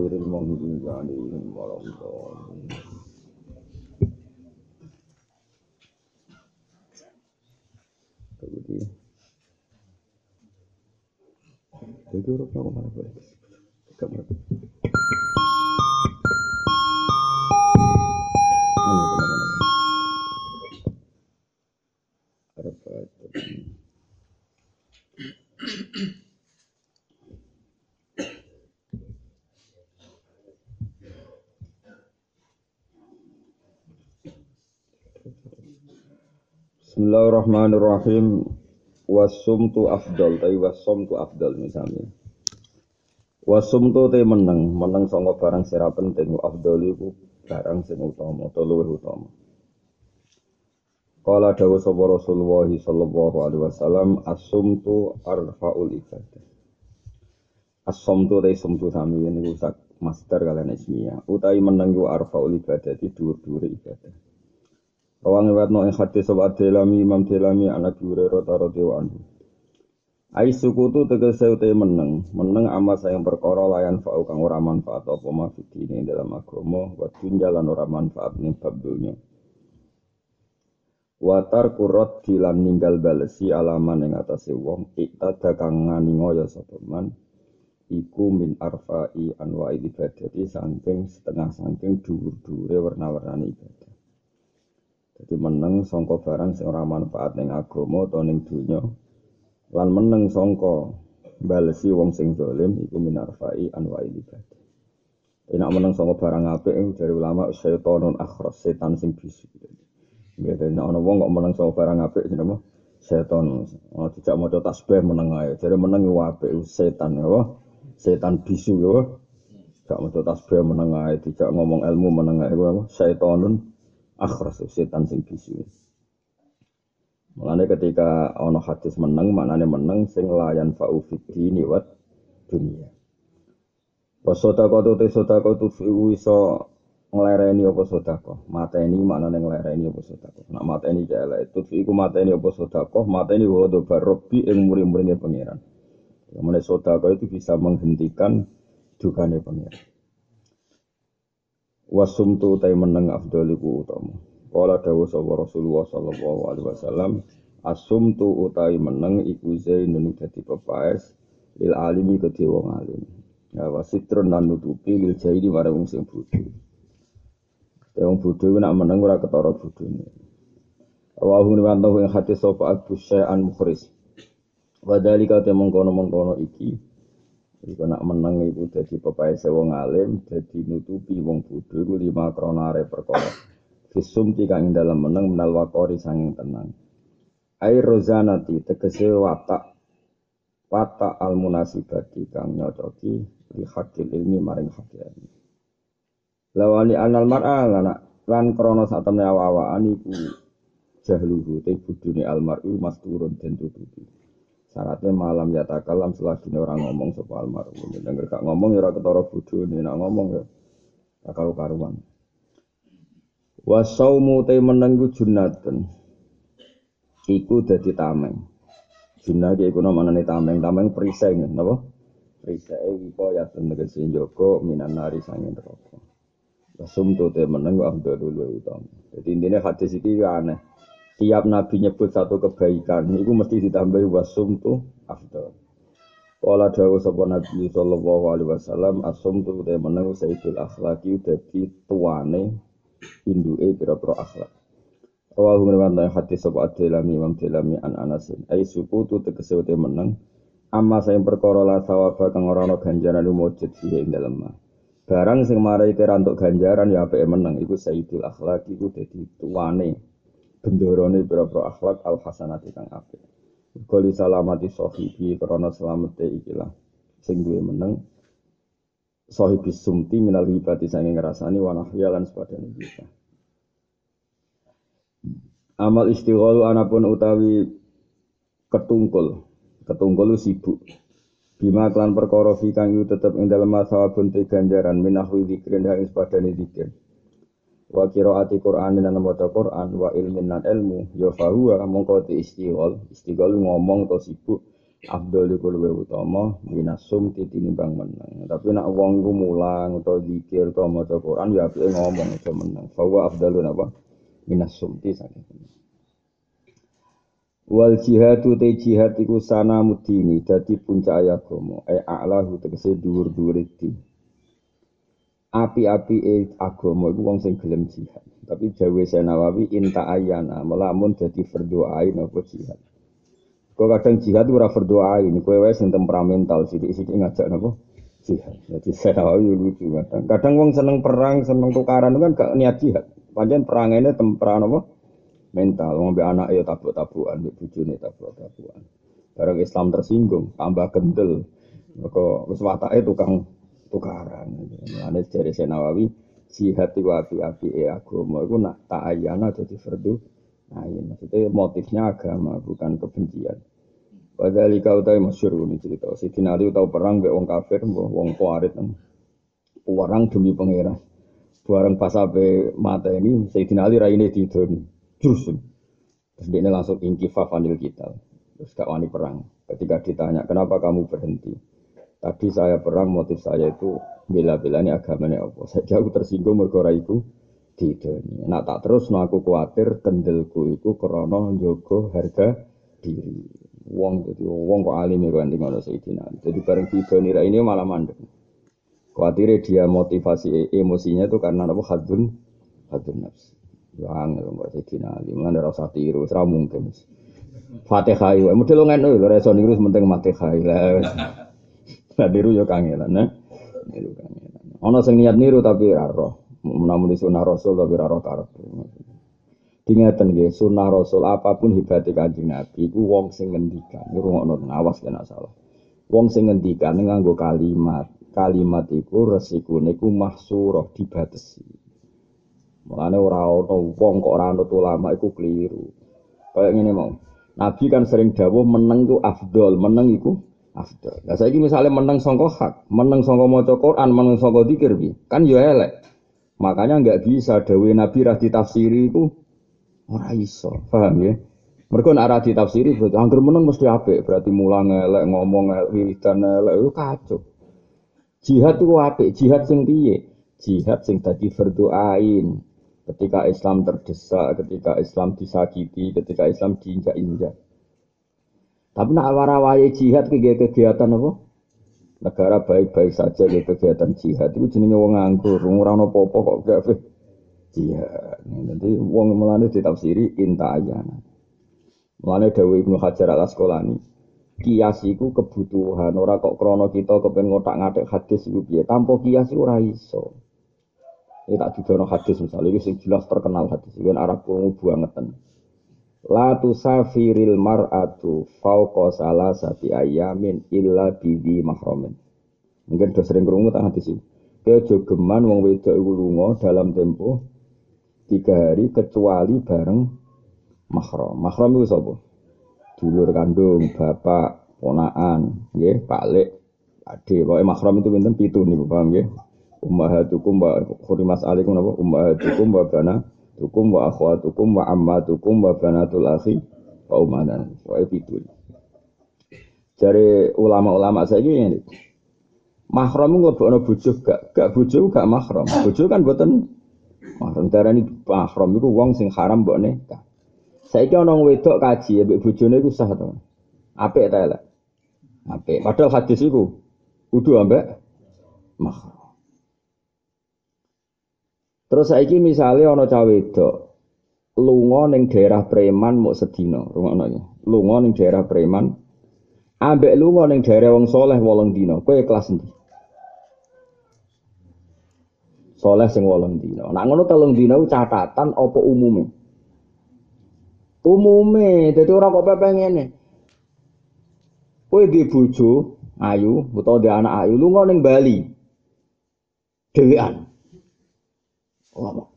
ghairil maghdubi alaihim waladdallin Jadi, jadi orang-orang mana boleh? Tidak mereka. Bismillahirrahmanirrahim. Wasum tu afdal, tapi wasum tu afdal misalnya. Wasum tu te meneng, meneng songo barang sira penting. Afdal itu barang sing utama, atau luwih utama. Kala dawu sapa Rasulullah sallallahu alaihi wasallam, asumtu arfaul ibadah. Asumtu te sumtu sami ini sak master kalian ismiyah. Utai meneng ku arfaul ibadah di dhuwur-dhuwur ibadah. Rawang watno ing hadis sapa Delami Imam Delami anak Hurairah radhiyallahu anhu. Ai sukutu tegese ute meneng, meneng amal sayang perkara layan fa'u kang ora manfaat apa mafidine dalam agama wa jalan ora manfaat ning bab dunya. Watar kurot dilan ninggal balesi alaman ing atase wong iktada kang ngani ngoyo man iku min arfa'i anwa'i ibadati saking setengah saking dhuwur-dhuwure warna-warnane ibadah. Jadi meneng songko barang sing ora manfaat ning agama utawa ning donya. Lan meneng songko balesi wong sing zalim iku minarfai anwa ibadah. Enak meneng songko barang apik dari ulama syaitonun akhras setan sing bisu. Ya dene ana wong kok meneng songko barang apik jenenge setan. Oh tidak maca tasbih meneng ae. Jare meneng iku apik setan ya. Setan bisu ya. Gak maca tasbih meneng ae, tidak ngomong ilmu meneng ae. Syaitonun akhras setan sing bisu. Mulane ketika ana hadis meneng, maknane meneng sing layan fa'u fid wat dunia. Wa sedekah te sedekah tu iso nglereni apa sedekah. Mateni maknane nglereni apa sedekah. Nak mateni jale itu iku mateni apa sedekah, mateni wa do barabbi ing muri-murine pangeran. Yang sedekah itu bisa menghentikan dukane pangeran. Wasumtu tay meneng afdaliku utama. Kala dawuh sapa Rasulullah sallallahu alaihi wasallam, asumtu utai meneng iku zainun dadi pepaes lil alimi kedhe wong alim. Ya wasitrun lan nutupi lil jahili marang wong sing bodho. Ya wong bodho nak meneng ora ketara bodhone. Rawahu niwanto ing hadis sapa Abu Syai'an Mukhris. Wadhalika te mengkono-mengkono iki Iku nak meneng iku dadi pepaese wong alim, dadi nutupi wong bodho lima krana are perkara. Fisum kang dalam meneng menal wakori sanging tenang. Air rozanati tegese watak watak al munasibati kang nyocoki di hakil ilmi maring ilmi. Lawani anal mar'a lana lan krana sak temne awa-awaan iku jahluhu te budune almar'u masturun den tutupi. Syaratnya malam ya takalam selagi orang ngomong soal almarhum. Dan gak ngomong ya ketara bodoh nih, nak ngomong ya takal karuan. Wasaumu te menenggu junatun. Iku dadi tameng. Junah ki iku namane tameng, tameng perisai napa? Perisai wipo ya tegese njogo minan nari sange neraka. Wasum tu te menenggu abdul utama. Jadi intinya hadis iki aneh tiap nabi nyebut satu kebaikan itu mesti ditambahi wasum tuh afdal. Kala dawu sapa Nabi sallallahu alaihi wasallam asum tu te meneng sayyidul akhlaqi dadi tuane induke pira-pira akhlak. Rawahu ngriwayat hadis sapa Ad-Dailami Imam Dailami an Anasin. Ai suku tu tegese te meneng amma sing perkara la sawaba kang ora ana ganjaran mujud sih ing dalem Barang sing marai kira untuk ganjaran ya apike meneng iku sayyidul akhlaqi iku dadi tuane bendorone pira-pira akhlak al hasanati kang apik. Kali salamati sahibi karena selamete ikilah sing duwe meneng sahibi sumti minal hibati sange ngrasani wa nahya lan sepadane kita. Amal istighalu anapun utawi ketungkul. Ketungkul sibuk. Bima klan perkara fi kang tetep ing dalem sawabun te ganjaran minahwi zikrin ing sepadane zikir wa qiraati Qur'an lan maca Qur'an wa ilmin lan ilmu ya fahuwa mongko te istighol ngomong to sibuk iku luwih utama minasum tinimbang menang. Tapi nak wong iku mulang utawa zikir utawa maca Quran ya apike ngomong aja menang. Bahwa afdalun apa? Minasum ti saking. Wal jihadu te jihad iku sana mudini dadi puncak agama. E a'lahu tegese dhuwur-dhuwur din. Api-api e agama iku wong sing gelem jihad. Tapi Jawa Senawawi inta ayana melamun dadi berdoain apa jihad. Kau kadang jihad itu rafer doa ini, kue wes yang temperamental sidik-sidik ngajak nopo jihad. Jadi saya tahu lucu kadang. Kadang wong seneng perang, seneng tukaran itu kan gak niat jihad. Perang ini temperan nopo mental. Wong be anak ya tabuk-tabukan, be bujune tabuk-tabukan. Barang Islam tersinggung, tambah kendel. Kok wis watake tukang tukaran. Mulane dari Senawawi jihad itu api-api agama iku nak tak ayana dadi fardu Nah, ini maksudnya motifnya agama bukan kebencian. Padahal kau tahu masyur ini cerita. Si Ali tahu perang be wong kafir, wong kuarit, perang demi pangeran. Barang pas sampai mata ini, Sayyidina Ali raine didoni. Terus, terus dia langsung ingkifah fanil kita. Terus gak wani perang. Ketika ditanya, kenapa kamu berhenti? Tadi saya perang, motif saya itu bela-bela ini agamanya apa. Saya jauh tersinggung mergora itu didoni. Nak tak terus, no aku khawatir kendelku itu krono jogo harga diri wong jadi wong kok alim ya kan ngono Sayyidina Jadi bareng didoni ini malah mandek. Khawatirnya dia motivasi e, emosinya itu karena apa hadun hadun nafsi. Yang lho mbak Sayyidina Ali, mana rasa tiru, serah mungkin. Fatihah itu, model lo ngen lho, reso niru sementing Fatihah. Nah niru yo kangelan, nah. Niru kangelan. Ono sing niat niru tapi raro. Namun di sunah Rasul tapi raro karep. Ingatan nggih sunnah Rasul apa pun hebatnya Kanjeng Nabi iku wong sing ngendikan. Ngrungokno awas kena salah. Wong sing ngendikan nganggo kalimat. Kalimat iku resikune iku mahsurah dibatesi. Mulane ora ana wong kok ora anut ulama iku keliru. Kayak ngene mau. Nabi kan sering dawuh meneng iku afdol, meneng iku afdol. Lah saiki misalnya meneng sangka hak, meneng sangka maca Quran, meneng sangka zikir kan ya elek. Makanya nggak bisa dawuh Nabi ra ditafsiri iku Ora iso, paham ya? Mereka nak arah ditafsiri berarti angker menang mesti apik, berarti mulang elek ngomong elek wiridan elek itu kacau. Jihad itu apik, jihad sing piye? Jihad sing tadi berdoain. Ketika Islam terdesak, ketika Islam disakiti, ketika Islam diinjak-injak. Tapi nak warawai jihad kegiatan apa? Negara baik-baik saja ke kegiatan jihad itu jenenge wong nganggur, ora ono apa-apa kok gak jihad. Nanti wong melane ditafsiri inta ayana. Mulane Dawi Ibnu Hajar al Asqalani, kias iku kebutuhan ora kok krono kita kepen ngotak-ngatik hadis iku piye. Tanpa kias iku ora. Ini tak didono hadis misalnya, ini jelas terkenal hadis, ini Arab kurungu bangetan. La tusafiril mar'atu fauqa salasati ayamin illa bidi mahramin. Mungkin udah sering kurungu tak hadis ini. Kejogeman wong wedok iku lunga dalam tempo tiga hari kecuali bareng mahram. Mahram itu sapa? Dulur kandung, bapak, ponaan, nggih, Lek, ade. Pokoke mahram itu pinten pitu niku, paham nggih? Ummahatukum wa khurimas alaikum apa? Ummahatukum wa banatukum wa akhwatukum wa ammatukum wa banatul akhi wa umadan. Pokoke pitu. Dari ulama-ulama saya ini, mahram ngelebokno bojo gak, gak bojo gak mahram. Bojo kan buatan Mahram darani mahram iku wong sing haram mbok nikah. Saiki ana wedok kaji mbek bojone iku sah to. Apik ta elek? Apik. Padahal hadis iku kudu ambek mahram. Terus saiki misale ana cah wedok lunga ning daerah preman mau sedina, rungokno ya. Lunga ning daerah preman ambek lunga ning daerah wong soleh wolong dina. Kowe kelas endi? soleh sing wolong dina. Nak ngono telung dina catatan apa umume? Umume, dadi ora kok pepe ngene. Kowe di bojo ayu utawa di anak ayu lunga ning Bali. Dewean.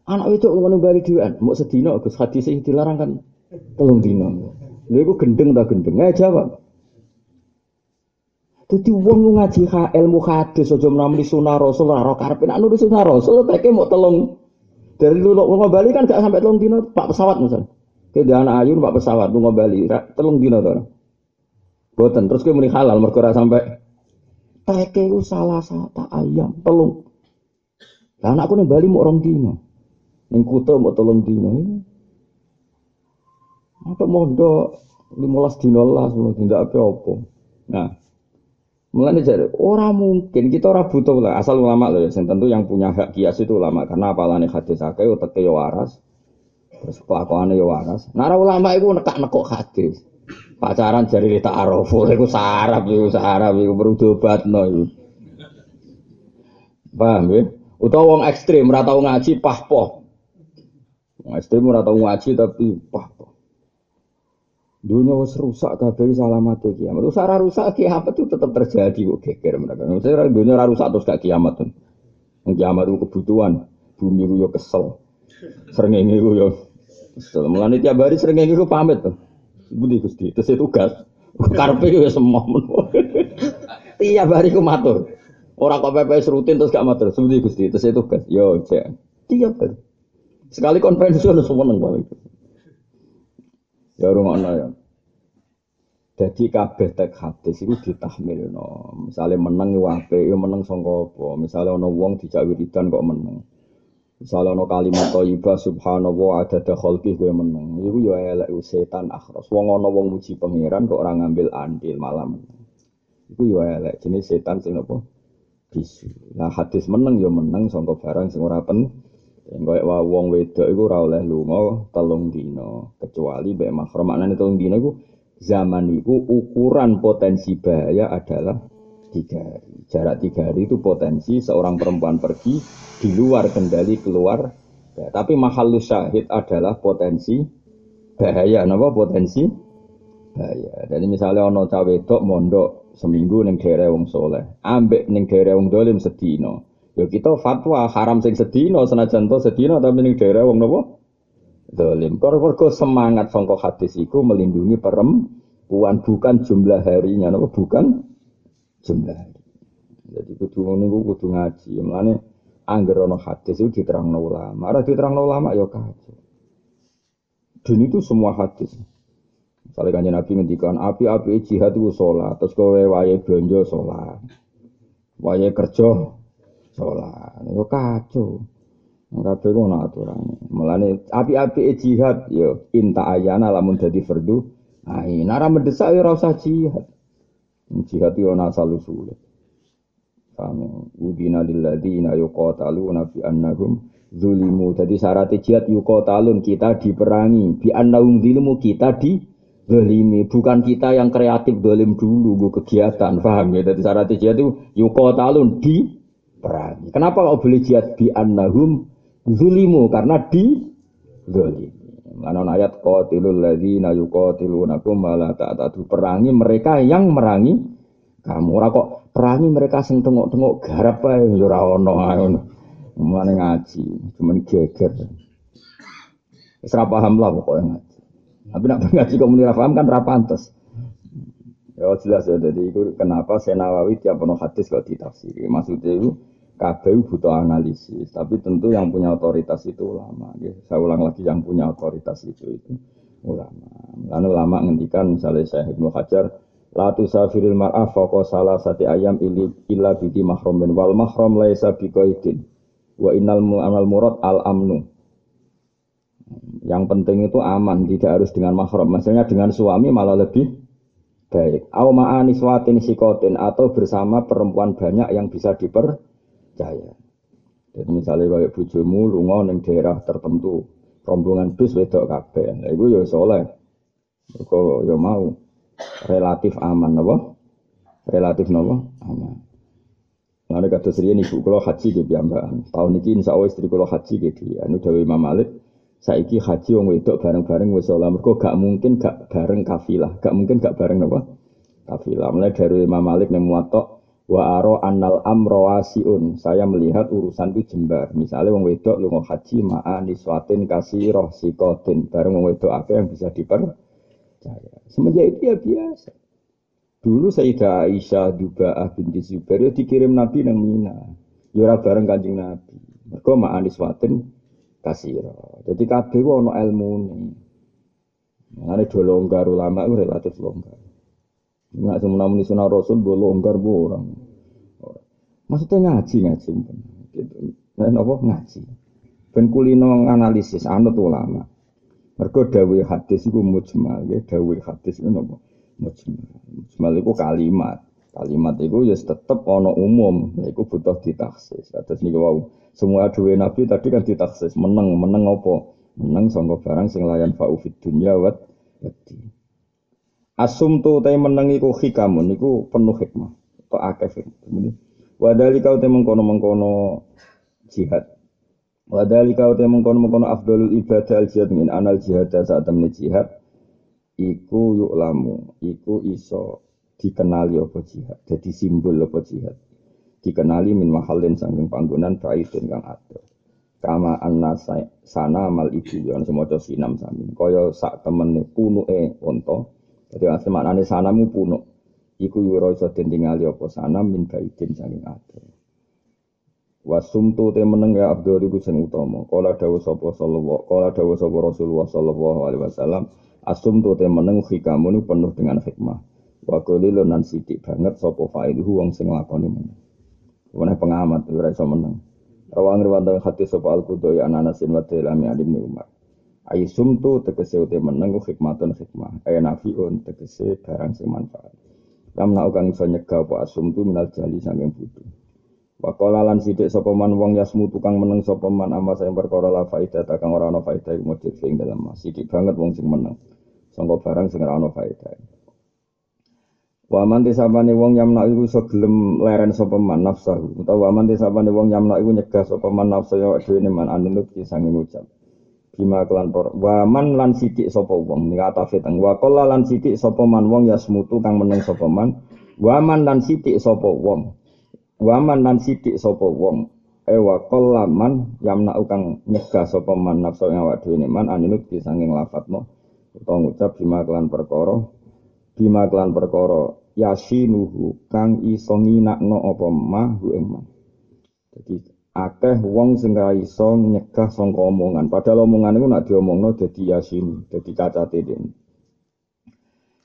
Anak itu ning Bali dhewean, mau sedina Gus hadis sing dilarang kan telung dina. Lha iku gendeng ta gendeng? Eh jawab. Wong lu ngaji ilmu hadis aja menamri sunah rasul ora karepe nek nulis sunah rasul teke mau telung dari lu lu Bali kan gak sampai telung dino pak pesawat misal. Ke anak ayu pak pesawat lu Bali telung dino to. Boten terus kowe muni halal mergo ora sampai teke salah satu ayam telung. Lah anakku ning Bali mau orang dino. Ning Kuta mau telung dino. Apa mondok 15 dino lah sebelum tidak apa-apa. Nah, Mulane jadi orang mungkin kita orang butuh lah asal ulama loh ya. tentu yang punya hak kias itu ulama karena apalane hadis akeh uteke yo waras. Terus kelakuannya yo waras. Nara ulama itu nekak nekok hadis. Pacaran jari tak arofu itu sarap itu sarap itu berudobat no itu. Paham ya? Utawa wong ekstrim ora tau ngaji pahpoh. Wong ekstrim ora tau ngaji tapi pahpoh. Dunia wis rusak kabeh mati kiamat. Rusak ora rusak kiamat itu tetap terjadi kok geger mereka. Maksudnya dunia ora rusak terus gak kiamat tuh. Kiamat itu kebutuhan. Bumi ku yo kesel. Srengenge ku yo kesel. Mulane tiap hari srengenge ku pamit tuh. Budi Gusti, terus tugas. Karpe yo semua. Tiap hari ku matur. Orang kok PPS rutin terus gak matur. Budi Gusti, terus tugas. Yo, cek. Tiap hari. Sekali konvensi semua nang paling. Ya rumah ya. Jadi kabeh tek hadis itu ditahmil no. Misalnya menang wape, ya menang sangka apa. Misalnya ono wong dijak wiridan kok menang. Misalnya ono kalimat thayyibah subhanallah ada khalqi gue menang. Iku ya elek setan akhras. Wong ono wong muji pangeran kok orang ngambil andil malam. Iku ya elek jenis setan sing apa? Bisu. Nah hadis menang ya menang sangka barang sing ora pen Enggak wa wong wedok iku ora oleh lunga telung dina kecuali mbek mahram. Maknane telung dina iku zaman iku ukuran potensi bahaya adalah tiga hari. Jarak tiga hari itu potensi seorang perempuan pergi di luar kendali keluar. Ya, tapi mahal syahid adalah potensi bahaya. Napa potensi bahaya. Jadi misalnya ono cawe wedok mondok seminggu ning daerah wong soleh, ambek ning daerah wong dolim sedino. Ya kita fatwa haram sing sedina senajan to sedina tapi ning daerah wong napa? Zalim. Kok semangat sangka hadis iku melindungi perempuan bukan jumlah harinya napa bukan jumlah hari. Jadi kudu niku kudu ngaji. Mulane angger ana hadis itu diterangno ulama. Ora diterangno ulama ya kacau. Dan itu semua hadis. Misalnya kanjeng Nabi ngendikan api-api jihad itu sholat, terus kowe wae belanja sholat, wae kerja sholat. Yo kacau. Kabeh ku ana aturane. Mulane api-api jihad yo inta ayana lamun dadi fardu. Ai nara mendesak yo ora usah jihad. Jihad yo ana asal usule. Kami udina lilladzina yuqataluna fi annahum zulimu. Jadi syarat jihad yuqatalun kita diperangi, bi annahum zulimu kita di zalimi bukan kita yang kreatif dolim dulu gue kegiatan paham ya jadi syarat jihad itu yuqatalun di perangi. Kenapa kau boleh jihad bi annahum zulimu karena di zalimi. Mana ayat qatilul ladzina yuqatilunakum wala ta'tadu perangi mereka yang merangi kamu. Ora kok perangi mereka sing tengok-tengok garap ae ya ora. Mulane ngaji, cuman geger. Wis ora paham lah pokoknya ngaji. Tapi nak ngaji kok muni paham kan ra pantes. Ya jelas ya, jadi itu kenapa Senawawi tiap penuh hadis kok ditafsiri. Maksudnya itu kabeh butuh analisis, tapi tentu yang punya otoritas itu ulama. Ya. Saya ulang lagi yang punya otoritas itu itu ulama. Lalu ulama ngendikan misalnya saya Ibnu Hajar, la tusafiril mar'ah faqa salah sati ayam ili illa bidi mahramin wal mahram laisa biqaidin wa innal amal murad al amnu. Yang penting itu aman, tidak harus dengan mahram. Maksudnya dengan suami malah lebih baik. Au ma'aniswatin sikotin atau bersama perempuan banyak yang bisa diper percaya. Jadi misalnya kayak bujumu lunga ning daerah tertentu, rombongan bis wedok kabeh. Lah iku ya soleh. Kok ya mau relatif aman apa? Relatif napa? Aman. Lalu kata Sri ibu kalau haji ke piyambakan. Tahun ini insya Allah istri kalau haji ke dia. Ini Dewi Imam Malik. Saiki haji wong wedok bareng-bareng wis ora. Mergo gak mungkin gak bareng kafilah, gak mungkin gak bareng napa? Kafilah. Mulai dari Imam Malik ning muwatta wa aro annal amro wasiun. Saya melihat urusan itu jembar. Misalnya wong wedok lu mau haji ma'a niswatin kasih roh sikotin. Bareng wong wedok apa yang bisa dipercaya. Semenjak itu ya biasa. Dulu Sayyidah Aisyah Duba'ah binti Zubair ya dikirim Nabi nang Mina. Ya bareng kanjeng Nabi. Mereka ma'a niswatin kasih roh jadi kabeh ono ilmu nih Mengenai dua longgar ulama itu relatif longgar Nggak cuma muni sunah Rasul gue longgar gue orang. Maksudnya ngaji ngaji gitu. Dan ngaji. Ben kulino analisis anut ulama. Mergo dawuh hadis iku mujmal ya dawuh hadis iku napa? Mujmal. Mujmal iku kalimat. Kalimat itu ya tetap ono umum, itu butuh ditaksis. Atas nih wow, semua dua nabi tadi kan ditaksis, menang, menang apa? Menang sangka barang sing layan fa'ufid dunya wat. Asum tu tay menang iku hikamun, iku penuh hikmah. Kok akeh hikmah. Wadali kau te mengkono mengkono jihad. Wadali kau te mengkono mengkono afdalul ibadah al jihad min anal jihad saat temen jihad. Iku yuk lamu, iku iso dikenali apa jihad, jadi simbol apa jihad. Dikenali min mahalin sangking panggonan baidin kang ada. Kama anna sana mal ibu yon semoco sinam samin. Kaya sak temene punuke onto. Jadi asli maknane sanamu punuk. Iku yura iso den tingali apa sanam min baidin sangking ada. Wasumtu te meneng ya Abdul iku sing utama. Kala dawuh sapa sallallahu kala dawuh sapa Rasulullah sallallahu alaihi wasallam asumtu te meneng hikamun penuh dengan hikmah. Wa qalilun nan sithik banget sapa fa'iluhu wong sing lakoni meneng. Wene pengamat ora iso meneng. Rawang riwayat hati sapa al-Qudai an Anasin wa Dailami bin Umar. Ayi sumtu tegese uti meneng hikmatun hikmah. Aya nafiun tegese barang sing manfaat. Lamna kang iso nyegah apa asumtu minal jali saking butuh. Wa qala lan sithik sapa man wong yasmu tukang meneng sapa man amma sing perkara la faedah kang ora ana faedah mujud sing dalem. Sithik banget wong sing meneng. Sangka barang sing ora ana faedah. Waman tisabane wong yamna iku iso gelem leren sapa man nafsahu. Utawa waman tisabane wong yamna iku nyegah sapa man nafsu ya dhewe man anut sange ngucap. Bima kelan por waman lan sithik sapa wong nika atafe teng. Wa qalla lan sithik sapa man wong ya semutu kang meneng sapa man. Waman lan sithik sapa wong. Waman lan sithik sapa wong. E wa qalla man yamna kang nyegah sapa man nafsu ya dhewe man anut sange nglafatno utawa ngucap bima kelan perkara bima kelan perkara yasinuhu kang iso nginakno apa mah hu ing mah. Dadi akeh wong sing ra iso nyegah sangka omongan, padahal omongan iku nak diomongno dadi yasin, dadi cacate dene.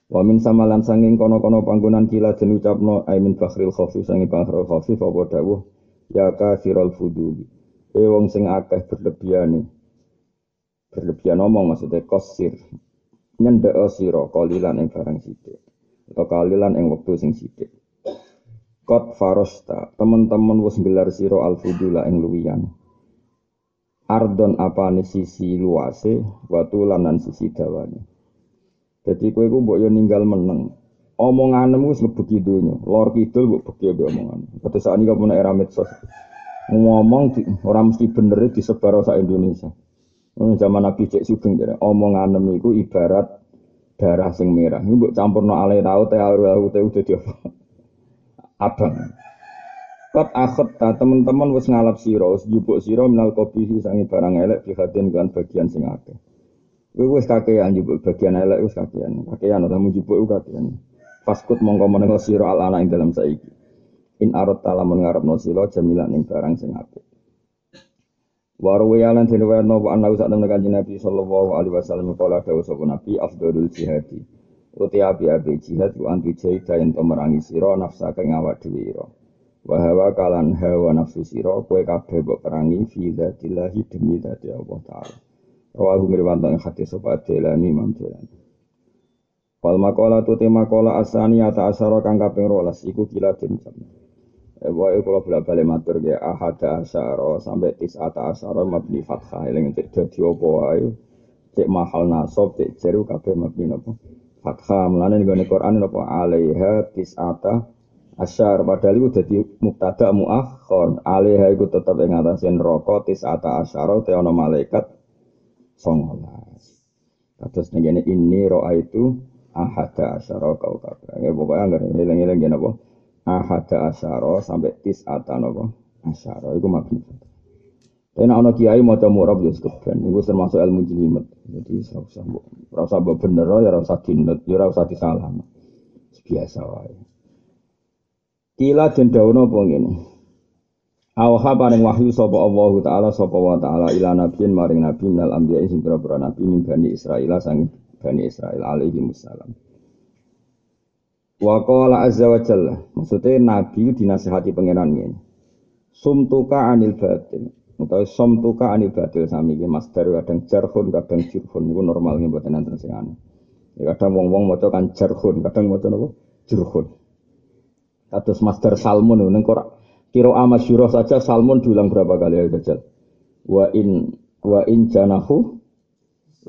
Wa min samalan sanging kono-kono panggonan kila den ucapno aimin bakhril khafif sanging bakhril khafif apa dawuh ya kafirul fuduli. E wong sing akeh berlebihan berlebihan omong maksudnya kosir nyendek sira kalilan ing barang sithik atau kalilan ing wektu sing sithik. Kot farosta, teman-teman wis gelar siro al-fudula ing luwian. Ardon apa sisi luase, watu lanan sisi dawane. Jadi kowe iku mbok yo ninggal meneng. Omonganmu wis ngebeki donya, lor kidul mbok beki mbek omongan. Saat ini kamu era medsos. Ngomong orang mesti bener disebar sak Indonesia. Zaman Nabi Cek Sugeng jadi omongan iku ibarat darah sing merah. Ini buat campur no alay tau teh aru aru teh udah dia abang. Kot akhot ta teman-teman wis ngalap siro, jupuk siro minal kopi sangi barang elek dihatin kan bagian sing akeh. Kowe wis kakean jupuk bagian elek wis kakean. Kakean ora mu jupuk kakean. Paskut mongko menengo siro al anak ing dalam saiki. In arot talamun ngarepno siro jamilan ing barang sing apik. Waru yalan diriwayat nopo anda usah temen kanjeng Nabi sallallahu alaihi wasallam kala dawuh sapa Nabi afdalul jihadi. Uti api api jihad ku antu jahida ento merangi sira nafsa kang awak dhewe ira. Wa hawa kalan hawa nafsu sira kowe kabeh mbok perangi fi dzatillahi demi dzati Allah taala. Rawahu ngriwanto hati sapa Delani Imam Delani. Wal maqala tu tema kola asani ata asara kang kaping 12 iku kila den Eh, Pokoknya kalau bolak balik matur ya ahada asyara sampai tisata asyara mabni fathah. Yang cek dadi opo ayo cek mahal nasob cek jeru kabeh mabni nopo fathah. Melane nih Quran nopo alaiha tisata asyar padahal itu jadi muktada muakhon alaiha itu tetap yang ngatasin rokok tisata asyara te ono malaikat songolas. Terus nih ini roa itu ahada asyara kau kabeh ya pokoknya nggak ngilang-ngilang gini apa ahada asyara sampai tis atan apa asyara itu mabni tapi ono kiai mau coba murab ya sekeben itu termasuk ilmu jelimet. Jadi rasa rasa bener ya rasa dinut ya rasa disalah. Biasa wae. Kila den dawono apa ngene? Awha paring wahyu sapa Allah taala sapa wa taala ila nabiyin maring nabi minal anbiya sing pira nabi min bani Israil sang bani Israil alaihi wassalam Wa qala azza wa jalla, maksudnya nabi dinasihati pangeran ngene. Sumtuka anil batil. Utawa sumtuka anil batil sami iki masdar kadang jarhun kadang jurhun niku normal nggih mboten enten sing aneh. Ya kadang wong-wong maca kan jarhun, kadang maca napa? Jurhun. Kados masdar salmun ning kok kira amasyurah saja salmun diulang berapa kali ya jajal. Wa in wa in janahu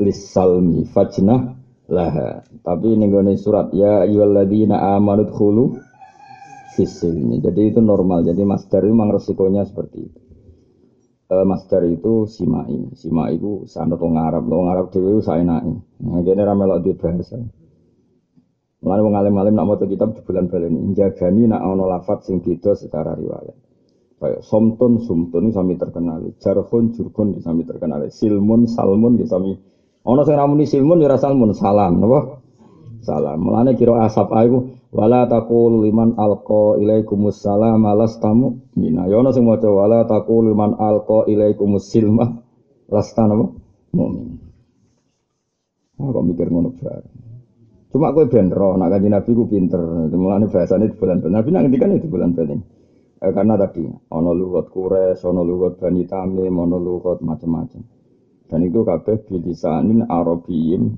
lisalmi fajnah laha. Tapi ini gue surat ya ayyuhalladzina amanu dkhulu fisilmi. Jadi itu normal. Jadi masdar itu memang resikonya seperti itu. E, masdar itu simai. Simai itu sanad wong Arab. Wong Arab dhewe saenake. Nah, kene ra melok di bahasa. Wong alim-alim nak maca kitab bulan balen jagani nak ana lafat sing beda secara riwayat. Kayak somtun sumtun sami terkenal, jarhun jurkun sami terkenal, silmun salmun sami Ono sing ramuni silmun ya salmun salam napa? Salam. Mulane kira asap iku wala taqul liman alqa ilaikumus salam alastamu mina. Ya ono sing maca wala taqul liman alqa ilaikumus silma lastana napa? Mukmin. Aku kok mikir ngono bareng. Cuma kowe ben roh nak kanjeng Nabi ku pinter. Mulane bahasane di bulan bulan. Nabi nak ngendikan itu bulan. Eh, karena tadi ono lugat kures, ono lugat bani tamim, ono lugat macam-macam. Dan itu kabeh bilisanin Arabiyim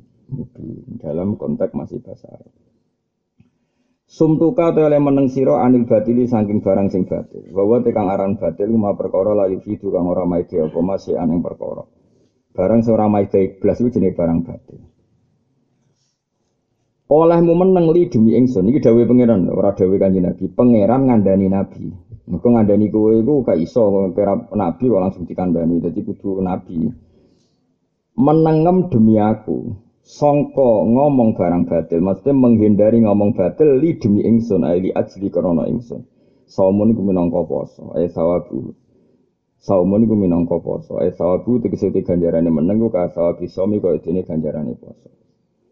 dalam konteks masih bahasa Arab. Sumtuka oleh meneng siro anil batili saking barang sing batil. Bahwa tekang aran batil ma perkara layu fidu kang ora maide apa masih aneng perkara. Barang seorang maide iblas itu jenis barang batil. Olehmu meneng li demi ingsun iki dawuh pangeran ora dawuh kanjeng Nabi. Pangeran ngandani Nabi. Mergo ngandani kowe iku gak iso Nabi langsung dikandani. Dadi kudu Nabi menengem demi aku songko ngomong barang batil maksudnya menghindari ngomong batil li demi ingsun li ajli krana ingsun. Saumun iku minangka poso eh sawabu. Saumun iku minangka poso eh sawabu tegese ganjarane meneng ku ka sawabi somi kaya dene ganjarane poso.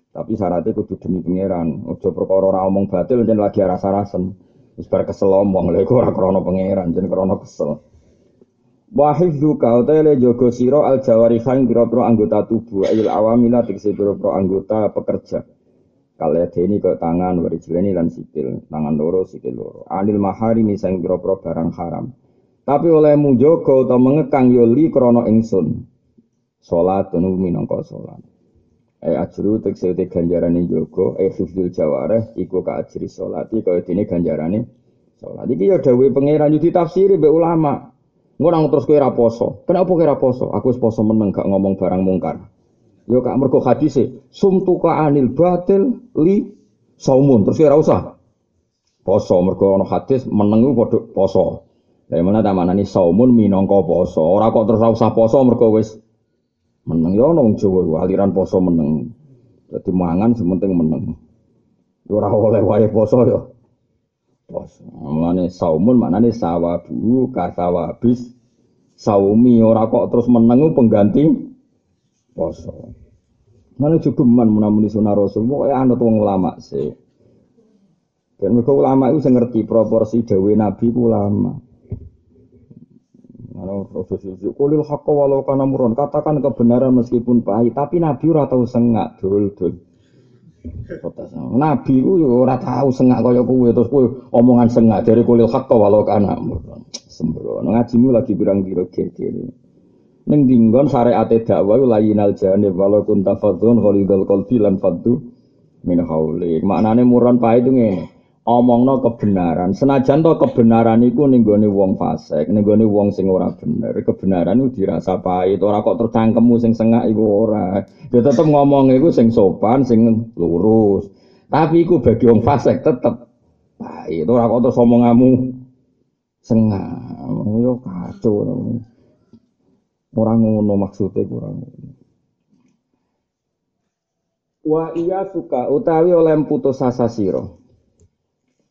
Tapi syaratnya kudu demi pangeran ojo perkara ora omong batil jen lagi rasa-rasen wis bar kesel omong lha iku ora krana pangeran jen krana kesel Wahif duka utele jogo siro al jawarifain biro-biro anggota tubuh ayil awamila tegesi biro-biro anggota pekerja. Kalian ini ke tangan warijleni lan sikil, tangan loro sikil loro. Anil mahari misang biro-biro barang haram. Tapi oleh mujogo atau mengekang yoli krono ingsun. Sholat tunu minangka sholat. Eh ajru tegesi te ganjarane jogo, eh hifdul jawareh, iku ka ajri sholat, iku dini ganjarane sholat. Iki ya dawe yudi tafsiri be ulama. Ngurang terus kowe ra poso. Kenapa kowe ra poso? Aku poso meneng gak ngomong barang mungkar. Yo kak mergo hadise sumtuka anil batil li saumun. Terus ora usah poso mergo ana hadis meneng padha poso. Lah mana ta manani saumun minangka poso. Ora kok terus ora usah poso mergo wis meneng yo ana Jawa aliran poso meneng. Dadi mangan sementing meneng. Ora oleh wae poso yo poso. Mulane saumun maknane sawabu kasawabis saumi ora kok terus menengu pengganti poso. Mana cukup man menamuni sunnah rasul, pokoknya anut wong ulama sih. Dan mereka ulama itu ngerti proporsi dewi nabi ulama. Kulil hakka walau kana muron, katakan kebenaran meskipun pahit, tapi nabi ora tahu sengak, dul dul. Nabi ku ora tau sengak kaya kowe terus kowe omongan sengak dari kulil hakka walau kana sembrono ngajimu lagi birang biro kiri Ning dinggon syariate dakwah layinal janib walau kunta fadzun khalidul qalbi lan faddu min hauli. Maknane muron pae itu ngene. Omongno kebenaran. Senajan to kebenaran iku ning gone wong fasik, ning gone wong sing ora bener. Kebenaran iku dirasa pahit, ora kok tercangkemmu sing sengak iku ora. Ya tetep ngomong iku sing sopan, sing lurus. Tapi iku bagi wong fasik tetep pahit. Ora kok terus omonganmu sengak. Yo kacau. Orang ngono maksudnya kurang ngono. Wa iya suka utawi oleh putus asa siro.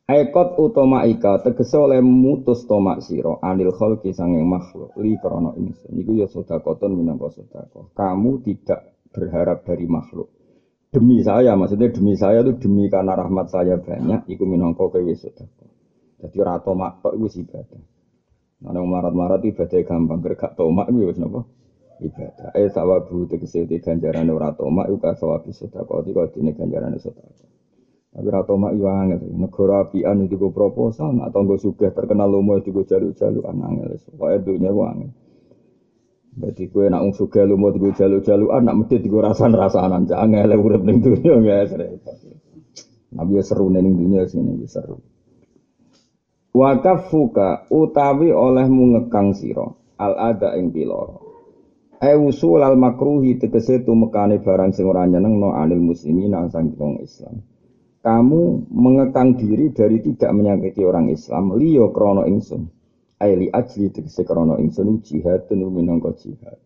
Aikot utama ika tegese oleh mutus tomak siro anil khalqi sanging makhluk li krana ingsun. Iku ya sedekahun minangka sedekah. Kamu tidak berharap dari makhluk. Demi saya, maksudnya demi saya itu demi karena rahmat saya banyak, iku minangka kowe sedekah. Jadi ora tomak tok iku ibadah. Ana marat-marat ibadah gampang, gak tomak iku wis napa? Ibadah. Eh sawabu tegese ganjarane ora tomak iku ka sawabi sedekah, iku dene ganjarane sedekah. Tapi rata mak yo angel. Negara apian itu go proposal, nak tangga sugih terkenal lomo itu go jaluk-jaluk angel. Pokoke dunya ku angel. Jadi kue nak wong sugih lomo digo jaluk-jalukan, nak medhit digo rasan-rasanan angel urip ning dunya guys. Nabi seru ning dunya sini seru. Wakafuka utawi olehmu ngekang sira al ada ing piloro. E al makruhi tegese tumekane barang sing ora nyenengno anil muslimin nang sang Islam kamu mengekang diri dari tidak menyakiti orang Islam. Liyo krono ingsun. Aili ajli tegese krono ingsun jihad tenu minangka jihad.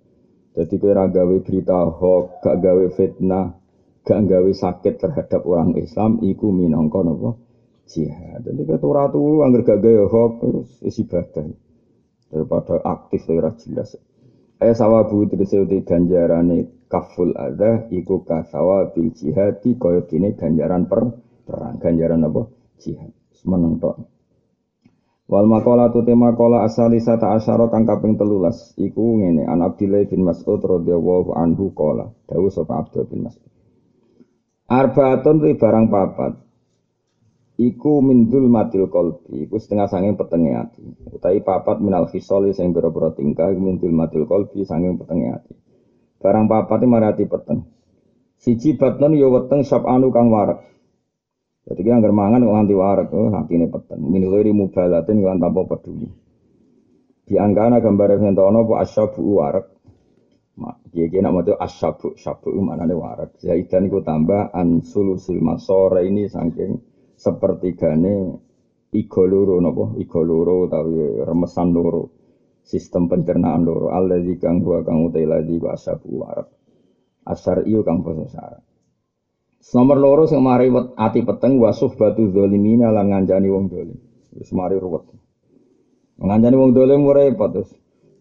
Jadi kira gawe berita hoax gak gawe fitnah gak gawe sakit terhadap orang Islam iku minangka napa? Jihad. Jadi ketura turu angger gak gawe hoax isi ibadah. Daripada aktif ora jelas. Eh sawabu tegese uti ganjarane kaful ada iku kasawa bil jihadi kaya dene ganjaran per perang. Ganjaran apa? Jihad. Meneng tok. Wal makola tu tema kola asali sata asyara kang kaping telulas. Iku ngene an Abdillah bin Mas'ud radhiyallahu anhu kola. Dawu sapa Abdul bin Mas'ud. Arbaatun ri barang papat. Iku mindul matil kolbi iku setengah sanging petenge ati. Utawi papat minal khisoli sing boro-boro tingkah mindul matil kolbi sanging petenge ati barang papat marati peteng siji batnon ya weteng anu kang warak jadi kita nggak mangan kok nganti warak, oh hati ini peteng. Min ghairi mubalatin kan tanpa peduli. Di angkana gambar yang tono bu asyabu warak. Mak, dia kira nama itu asyabu, syabu mana nih warak. Zaidan ku tambah ansulusil masore ini saking sepertigane igoloro nopo igoloro tapi remesan loro sistem pencernaan loro alladzi kang gua kang utai ladzi wa asyabu warak. Asar iyo kang basa syarat. Nomor loro sing mari ati peteng wasuh batu zalimina lan ngancani wong dolim. Wis mari ruwet. Ngancani wong dolim ora repot terus.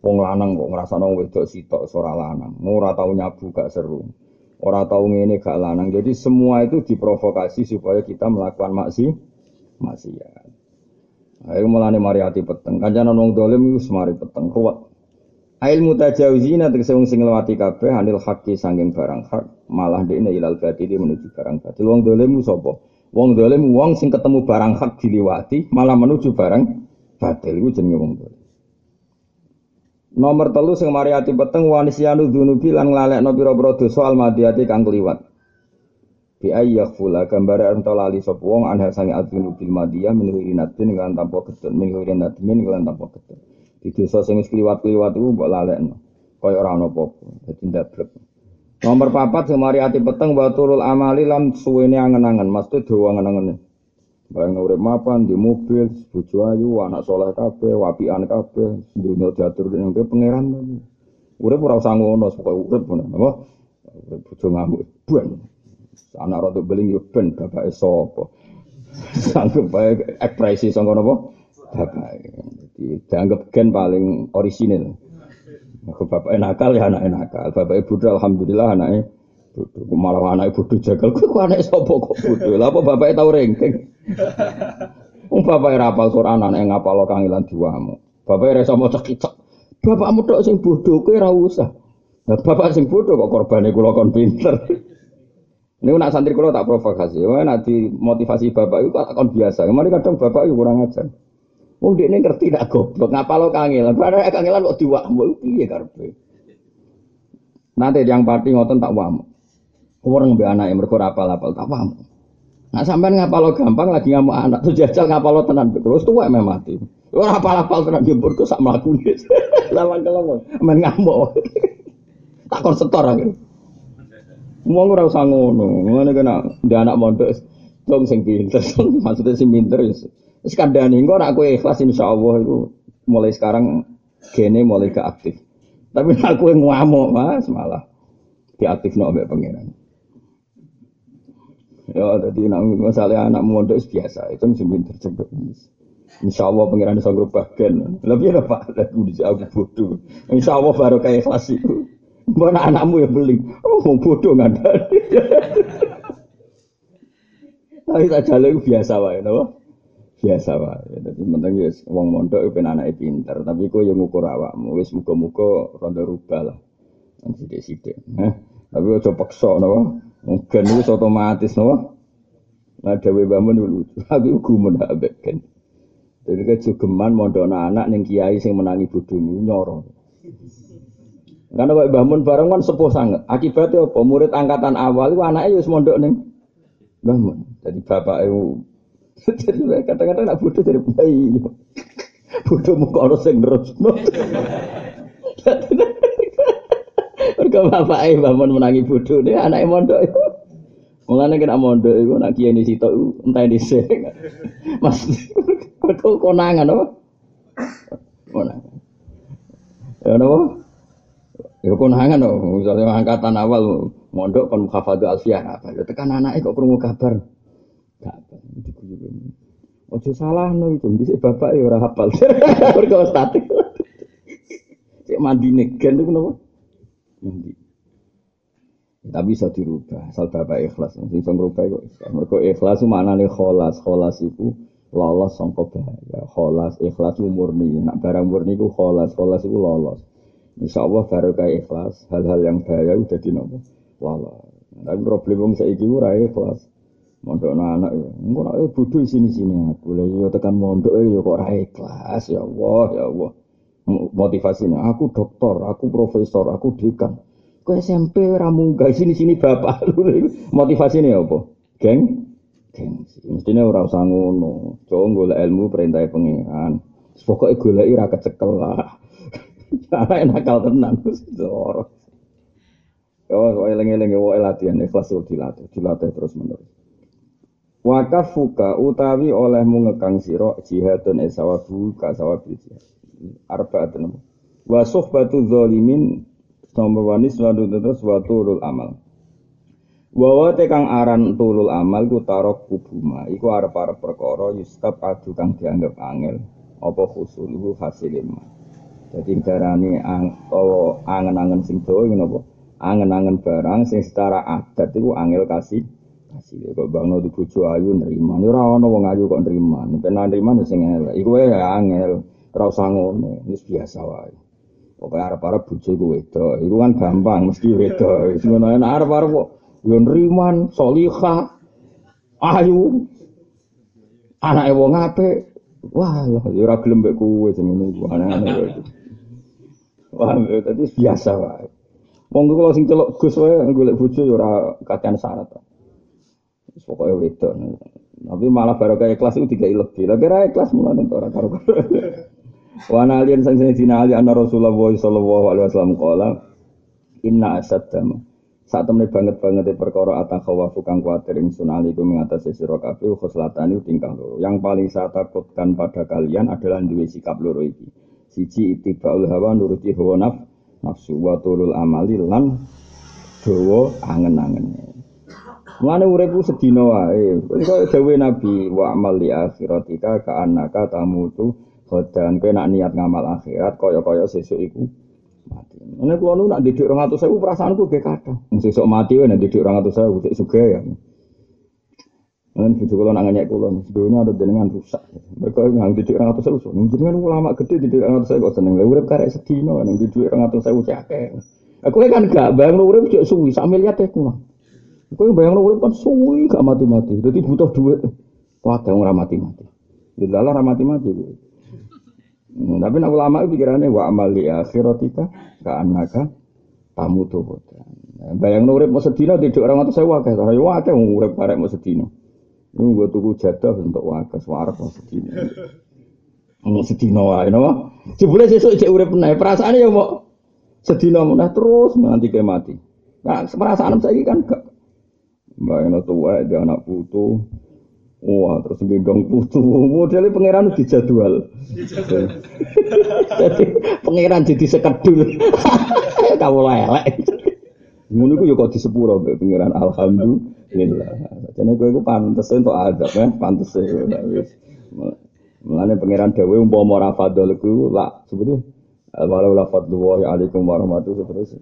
Wong lanang kok ngrasakno wedok sitok ora lanang. Ora tau nyabu gak seru. Ora tau ngene gak lanang. Jadi semua itu diprovokasi supaya kita melakukan maksi maksiat. Ayo mulane mari ati peteng. Kancanan wong dolim wis mari peteng ruwet. Ail mutajawizina tegese wong sing nglewati kabeh anil haqqi sanging barang hak malah dekne ilal batili menuju barang batil. Wong dolemu sapa? Wong dolemu wong sing ketemu barang hak diliwati malah menuju barang batil iku jenenge wong dolim. Nomor telu sing mari ati peteng wanisyanu dzunubi lan nglalekno pira-pira dosa almadiyati kang kliwat. Bi ayyakfula gambare ento lali sapa wong anha sange adzunubil madiyah min ghirinatin lan tanpa ketun min ghirinatin lan tanpa ketun. Di dosa sing wis kliwat-kliwat iku mbok lalekno. Kaya ora ana apa-apa. Dadi ndablek. Nomor papat sing mari ati peteng wa turul amali lan suwene angen-angen, mesti dawa angen-angen. Barang urip mapan di mobil, bojo ayu, anak soleh kabeh, wapian kabeh, dunia diatur ning pangeran. Urip ora usah ngono, pokoke urip ngono. Apa? Bojo ngamuk ben. Anak rada beling yo ben bapake sapa. Sanggup bae ekspresi sangka napa? Bapak. Jadi dianggap gen paling orisinil. Maka bapak nakal ya anak nakal. Bapak ibu alhamdulillah anaknya bodoh. Malah anak ibu jagal. Kok anak sopo kok bodoh? Lah apa bapak tahu ranking? Wong bapak rapal Quran anak ngapal kangilan diwamu. Bapak rasa mau cekicek. Bapakmu tok sing bodoh ora usah. Bapak sing bodoh kok korbane kula pinter. Ini nak santri kula tak provokasi. Wah, nak motivasi bapak itu kon biasa. Kemarin kadang bapak itu kurang ajar. Wong dekne ngerti tak goblok, ngapalo kangelan. Padahal kangelan kok diwakmu piye karepe. Nanti yang pati ngoten tak wamu. Orang mbek anake mergo apal-apal tak wamu. Nah sampean ngapalo gampang lagi ngamuk anak tuh jajal ngapalo tenan terus tuwek meh mati. Ora apal-apal tenan jemput kok sak mlakune. Lawan kelomong, men ngamuk. tak kon setor aku. Wong ora usah ngono. Ngene kena ndek anak mondok dong sing pinter, maksudnya sing pinter ya. Terus kandani engko nak kowe ikhlas insyaallah itu mulai sekarang gene mulai ke aktif. Tapi nak kowe ngamuk Mas malah diaktifno mbek pangeran. Ya, jadi nak misalnya anak mondok biasa, itu mesti pinter cepet. Insya Allah pengiran bisa grup bagian. Lebih apa? Aku di aku bodoh. Insya Allah baru kayak kelas itu. Mana anakmu yang beli? Oh, mau bodoh nggak ada. Tapi tak jalan biasa wae, no? biasa wae. Dadi penting wis wong mondok ben anake pinter, tapi kok yo ngukur awakmu. Wis muga-muga rada rubah lah. Nang sithik-sithik. Eh, tapi aja paksa napa. Mungkin wis otomatis napa. Nah dewe bangun lucu. Aku gumun abek kan. Jadi kejugeman mondok anak neng kiai sing menangi bodohmu nyoro. Karena kok bangun bareng kan sepuh sangat. Akibatnya apa? Murid angkatan awal itu anaknya yus mondok neng bangun. Jadi bapak itu jadi kadang-kadang nak bodoh dari bayi. Bodoh muka orang sing terus. Mereka bapak itu bangun menangi bodoh nih anaknya mondok itu. Mulane kena mondok iku nak kiai di situ entah di Mas kok konangan apa? Konangan. Ya? Ya konangan oh, misalnya angkatan awal mondok kon hafadhu alfiyah apa. Ya tekan anake kok krungu kabar. Diguyu. Ojo salah no itu, bisa bapak ya ora hafal. Mergo statik. Cek mandi negen itu kenapa? Mandi. Tapi bisa dirubah, asal bapak ikhlas. Bisa ngerubah ikhlas. Mereka ikhlas itu maknanya kholas. Kholas itu lolos sangka bahaya. Kholas, ikhlas itu murni. Nak barang murni itu kholas. Kholas itu lolos. Insya Allah baru kayak ikhlas. Hal-hal yang bahaya udah di nopo lolos. Tapi problem saya itu rai ikhlas. Mondok anak ya. Engko nek bodoh sini-sini aku. Lah yo tekan mondok ya kok rai ikhlas. Ya Allah, ya Allah. Motivasinya aku dokter, aku profesor, aku dekan. Kau SMP ramu guys sini sini bapak lu motivasi ini apa? Geng, geng. Mestinya orang usah ngono. Coba golek ilmu perintah pengiran. Pokoknya golek ira kecekel lah. Karena nakal tenan terus dorong. Oh, eling-eling wae latihan ikhlas dilatih, dilatih terus menerus. Wakaf fuka utawi olehmu ngekang sira jihadun esawabu ka sawabil jihad. Arbaatun. Wa suhbatu zalimin Nomor wanis wadu terus wa tulul amal. Wawa tekang aran tulul amal ku tarok kubuma. Iku arep arep perkara yustab adu kang dianggap angel. Apa khusuluhu hasilima. Jadi darani ang, oh, angen-angen sing dawa ngono apa? Angen-angen barang sing secara adat iku angel kasih kasih kok bangno di bojo ayu nerima. Ya ora ana wong ayu kok nerima. Nek nerima ya sing elek. Iku ya angel. Ora usah ngono. Biasa wae. Pokoknya arep-arep bojo iku wedok. Iku kan gampang mesti wedok. Wis ngono nek arep-arep kok yo nriman, salihah, ayu. Anake wong apik. Wah, lah ora gelem mbek kowe jenenge aneh-aneh itu. Wah, tadi biasa wae. Wong kula sing celok Gus wae golek bojo yo ora kakean syarat. Wis pokoke wedok. Tapi malah baru kayak kelas itu tiga lebih. Lagi raya kelas mulai orang karo Wa nalian sang sing dinali anna Rasulullah sallallahu alaihi wasallam qala inna asaddam saat temen banget banget di perkara atakhawafu kang kuatir ingsun alikum mengatasi sira kabeh khuslatani tingkah loro. Yang paling saya takutkan pada kalian adalah duwe sikap loro iki. Siji ittibaul hawa nuruti hawa naf, nafsu wa turul amali lan dawa angen-angen. Mulane uripku sedina wae. Kaya dawuh Nabi wa amal li akhiratika ka annaka tamutu Badan kowe nak niat ngamal akhirat kaya-kaya sesuk iku mati. Nek kula nu nak didik 200.000 perasaanku ge kathah. Sesuk mati wae nak didik 200.000 cek sugih ya. Kan bojo kula nak nganyek kula, sedonya ada jenengan rusak. Mereka ngang didik 200.000, so jenengan ulama gede didik 200.000 kok seneng. Lah urip karek sedina nang didik 200.000 cek akeh. Aku kan gak bayang urip cek suwi sak miliar teh kula. Kowe bayang urip kan suwi gak mati-mati. Dadi butuh duit. Wah, ora mati-mati. Dilalah ora mati-mati. Hmm, tapi nak ulama pikirannya wa amal li akhiratika ka annaka tamu tuh. Bayang nurip mau sedina tidak orang atau saya wakil, orang ya urip karek mau sedina. Ini gue tunggu jatuh untuk wakil, suara mau sedina. Mau sedina wae, no? Jebule sesuk cek urip naik perasaan ya mau sedina munah terus nanti kayak mati. Nah, perasaan saya kan gak. Bayang tua dia anak putu, Wah, terus gendong putu. Modelnya pangeran dijadwal. jadi pangeran jadi sekedul. Kamu lelek. Ngono iku yo kok disepuro mbek pangeran alhamdulillah. Jadi kowe iku pantes untuk adab ya, pantes wis. Mulane pangeran dawuh umpama ora fadl iku lak sebutnya walau la fadlu wa alaikum warahmatullahi terus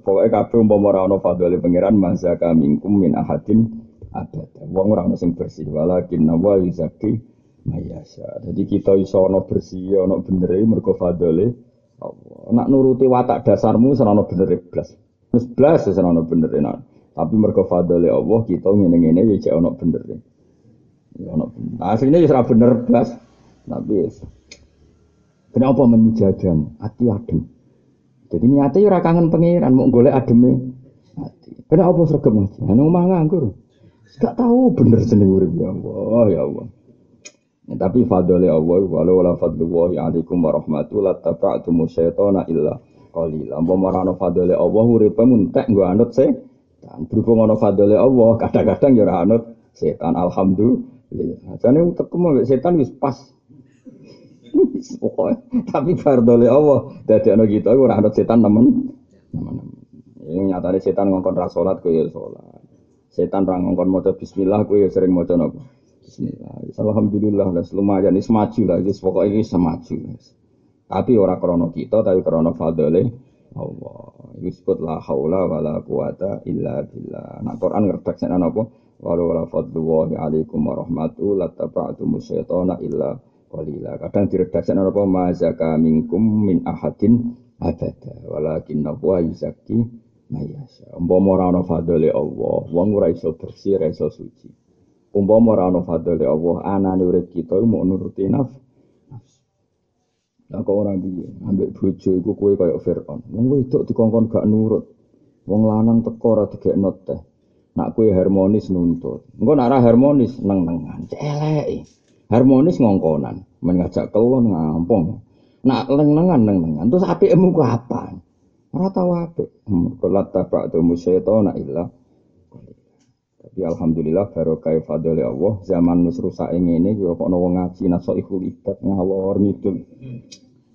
pokoknya kabeh umpama ora ana fadl pangeran mazaka minkum min ahadin abad. Wong ora ono sing bersih, walakin nawa yuzaki mayasa. Jadi kita iso ono bersih, ono bener mergo fadole Allah. Nak nuruti watak dasarmu serana bener blas. Wis blas serana bener nak. Tapi mergo fadole Allah kita ngene-ngene ya jek ono bener. Ya ono bener. Aslinya ya ora bener blas. Tapi ya. Kenapa menjajam ati adem. Jadi niatnya ya ora kangen pangeran mau golek ademe. Kenapa sregep ngaji? Nang omah nganggur. Gak tahu bener jeneng urip ya Allah, ya Allah. Ya, tapi fadli Allah walau la fadlullahi alaikum warahmatullahi taba'tum syaitana illa qalila. Apa marano fadli Allah uripe muntek nggo anut se. Dan berhubung ana fadli Allah, kadang-kadang ya ora anut setan. Alhamdulillah. Jane utek kemu setan wis pas. Pokoknya, tapi fardole Allah dadi ana kita ora anut setan. Nemen. Ini nyatane setan ngongkon ra salat ku ya salat. Setan ra ngongkon maca bismillah ku ya sering maca napa? Bismillah. Alhamdulillah wis lumayan wis maju lah wis pokoke wis semaju. Tapi ora krana kita tapi krana fadhole Allah. Disebut la haula wala quwata illa billah. Nah Quran ngerteksena napa? Walau wala fadlullahi alaikum warahmatullahi lattaba'tum syaitana illa qalila. Kadang diredaksena napa mazaka minkum min ahadin abada. Walakin wa yuzakki mayasya. Umpama ora ana fadhole Allah, wong ora iso bersih, ora iso suci. Umpama ora ana fadhole Allah, anane urip kita mau nuruti nafsu. Lah kok ora piye? Ambek bojo iku kowe kaya Firaun. Wong wedok dikongkon gak nurut. Wong lanang teko ora digekno teh. Nak kowe harmonis nuntut. Engko nak harmonis neng-nengan. Celek. Harmonis ngongkonan, men ngajak kelon ngampung. Nak neng-nengan neng-nengan terus apikmu ku apa? Ora tau apik. Kulat tabak tu musyaitona illa tapi alhamdulillah barokah fadli Allah zaman wis rusak ngene iki kok ana wong ngaji naso ikhul ibad ngawur ngidul.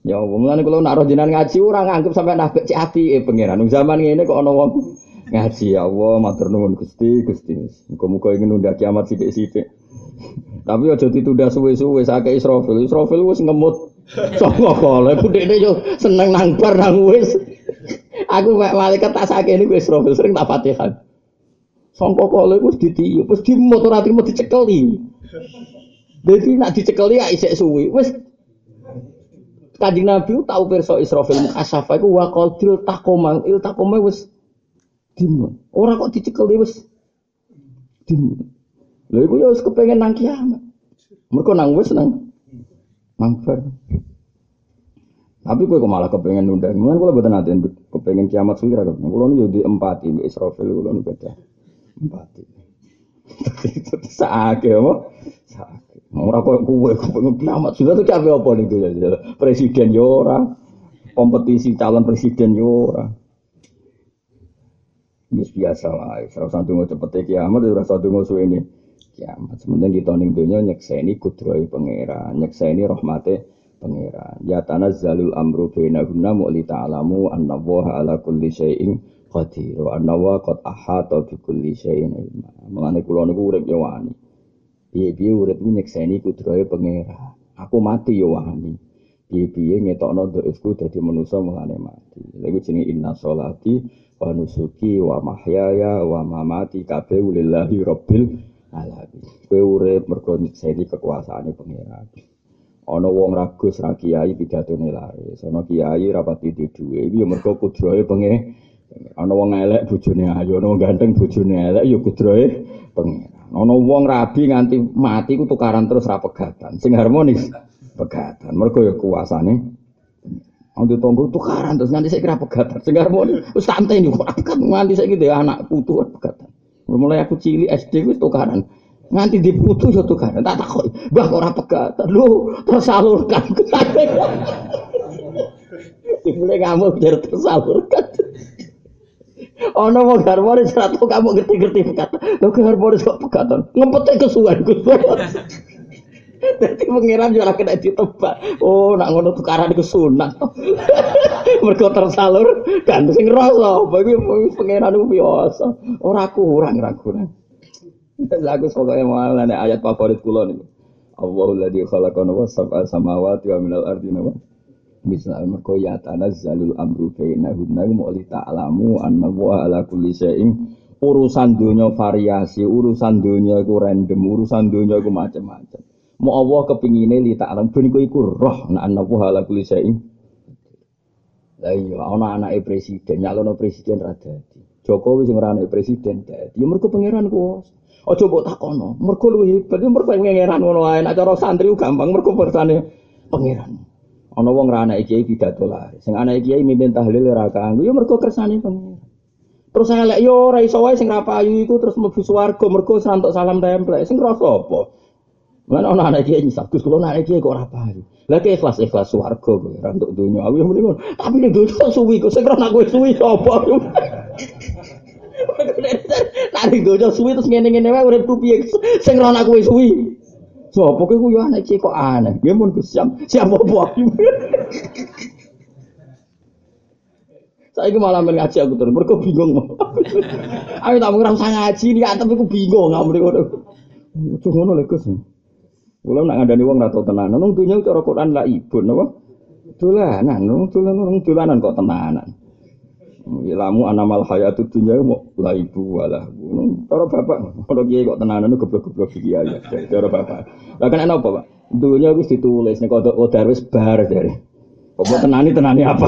Ya Allah, mulane kula nak roh ngaji ora nganggep sampe nabek cek apike pangeran. Zaman ngene kok wong ngaji ya Allah matur nuwun Gusti Gusti. Muga-muga ingin nunda kiamat sithik-sithik. Tapi aja ditunda suwe-suwe sakake Israfil. Israfil wis ngemut. Sapa kale budekne yo seneng nang bar nang wis. Aku malaikat tak sakene wis Israfil sering tak Fatihah. Sangka kale wis ditiup, wis dimut ora trimo dicekeli. Jadi nak dicekeli ya isek suwi. Wis Kanjeng Nabi tahu perso Israfil mukasafa iku wa qadil takoma il takoma wis dimut. Ora kok dicekeli wis dimut. Lha iku ya wis kepengin nang kiamat. Mergo nang wis nang bar. Tapi kowe kok malah kepengen nunda. Mungkin kalau betul nanti kepengen kiamat suwi ra kepengen. Kulo nu yo di empati Israfil kulo nu beda. Empati. Sakake apa? Sakake. Ora kok kowe kepengen kiamat sudah tuh capek apa nih tuh ya. Presiden yo ora. Kompetisi calon presiden yo ora. Ini biasa lah, salah satu mau cepet kiamat, satu mau suwe ini kiamat. Sementara kita ning dunia nyekseni kudroi pangeran, nyekseni rahmate pangeran. Ya tanazzalul amru bainahunna mu'li ta'lamu anna ala kulli syai'in qadir wa anna wa qad ahata bi kulli syai'in ilma. Mulane kula niku urip yo wani. Piye-piye urip ku nyekseni kudrohe pangeran. Aku mati yo wani. Piye-piye ngetokno dhaifku dadi manusa mulane mati. Lha iku jenenge inna sholati wa nusuki wa mahyaya wa mamati kabeh lillahi rabbil alamin. Kowe urip mergo nyekseni kekuasaane pangeran. ana wong ragus ra kiai pidatone laris ana kiai rapati duwe iki ya mergo kudrohe penge ana wong elek bojone ayu ana ganteng bojone elek ya kudrohe pengeran. Ana wong rabi nganti mati ku tukaran terus ra pegatan. Sing harmonis pegatan. Mergo ya kuasane Ando tonggo tukaran terus nganti saya kira pegatan. Sing harmonis wis santai nih kok. Nganti saya gitu anak putu pegatan. Mulai aku cilik SD wis tukaran. Nganti diputus ya tukaran. Tak takut bah ora pegatan? Lu tersalurkan. Mulai kamu biar tersalurkan Ono mau harmonis atau kamu ngerti-ngerti pegatan. Lo ke harmonis kok pegatan. Ngempetnya kesuwan Gus. Jadi pengiran juga kena ditebak. Oh, nak ngono tukaran iku sunat. Mergo tersalur kan sing rasa. Bagi pengiran itu biasa. Ora kurang, ora kurang. Lagu pokoknya malah ayat favorit kula niku. Allahul ladzi khalaqana wa sab'a samawati wa minal ardi nawa. Misal mergo ya tanazzalul amru bainahunna mu'li ta'lamu anna wa ala kulli syai'in urusan dunia variasi, urusan dunia iku random, urusan dunia iku macam-macam. Mau Allah kepingine li ta'lam ben iku iku roh nak anna wa ala kulli syai'in. Lah iya ana anake presiden, nyalono presiden ra dadi. Jokowi sing ora presiden dadi. Ya mergo pangeran kuwasa. Aja mbok takono. Mergo luwih hebat, ya mergo pangeran ngono ae. Nek cara santri gampang mergo persane pangeran. Ana wong ra anake kiai pidato lah. Sing anake kiai mimpin tahlil ora kanggo, ya mergo kersane pangeran. Terus elek yo ora iso wae sing ra payu iku terus mlebu swarga mergo serantok salam templek. Sing rasa apa? Mana ana anak kiai nyisap, Gus kula anak kiai kok ora payu. Lah ke ikhlas ikhlas swarga kowe ora. Aku muni ngono. Tapi nek dosa suwi kok sing ora suwi sapa? Nari dojo suwi terus ngene-ngene wae urip piye sing ora suwi. Sopo kowe ku yo anak kiai kok aneh. Ya mun Gus siap siap apa? Saya itu malah ngaji aku terus, mereka bingung. Ayo tak mau usah ngaji, nih tapi aku bingung, nggak mau Cuma ngono lho Gus. Nak ngandani wong ra tau tenanan, nang dunya cara Quran la ibun napa? Dolanan, nang dolanan nang dolanan kok tenanan. Ilamu anamal hayatu dunya mau la ibu wala. Cara bapak, kalau kiai kok tenanan goblok-goblok iki ya, cara bapak. Lah kan apa, Pak? Dunya wis ditulis nek kodok kodar wis bar dari. Kok tenani tenani apa?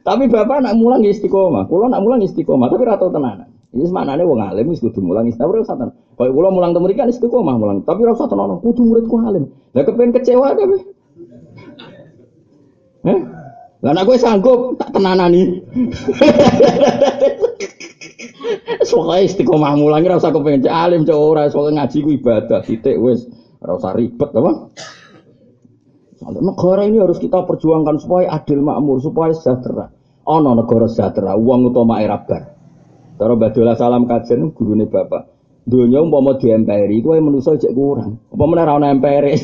Tapi bapak nak mulang istiqomah, kulo nak mulang istiqomah, tapi rata tenanan. Ini semaknanya wong alim wis kudu mulang istiqomah ora tenan. Kula mulang temu kan istiqomah mulang, tapi ora usah tenan kudu muridku alim. Lah kepen kecewa tapi. Eh? Lah nek kowe sanggup tak tenanani. Soale istiqomah mulang ora usah kepen alim cok ora, soalnya ngaji ku ibadah, titik wis ora usah ribet apa. Negara ini harus kita perjuangkan supaya adil makmur, supaya sejahtera. Ono negara sejahtera, uang utama era bar. Cara Badola salam kajian gurune bapak. Donya umpama diemperi kowe manusa cek kurang. Umpama ora ana empere.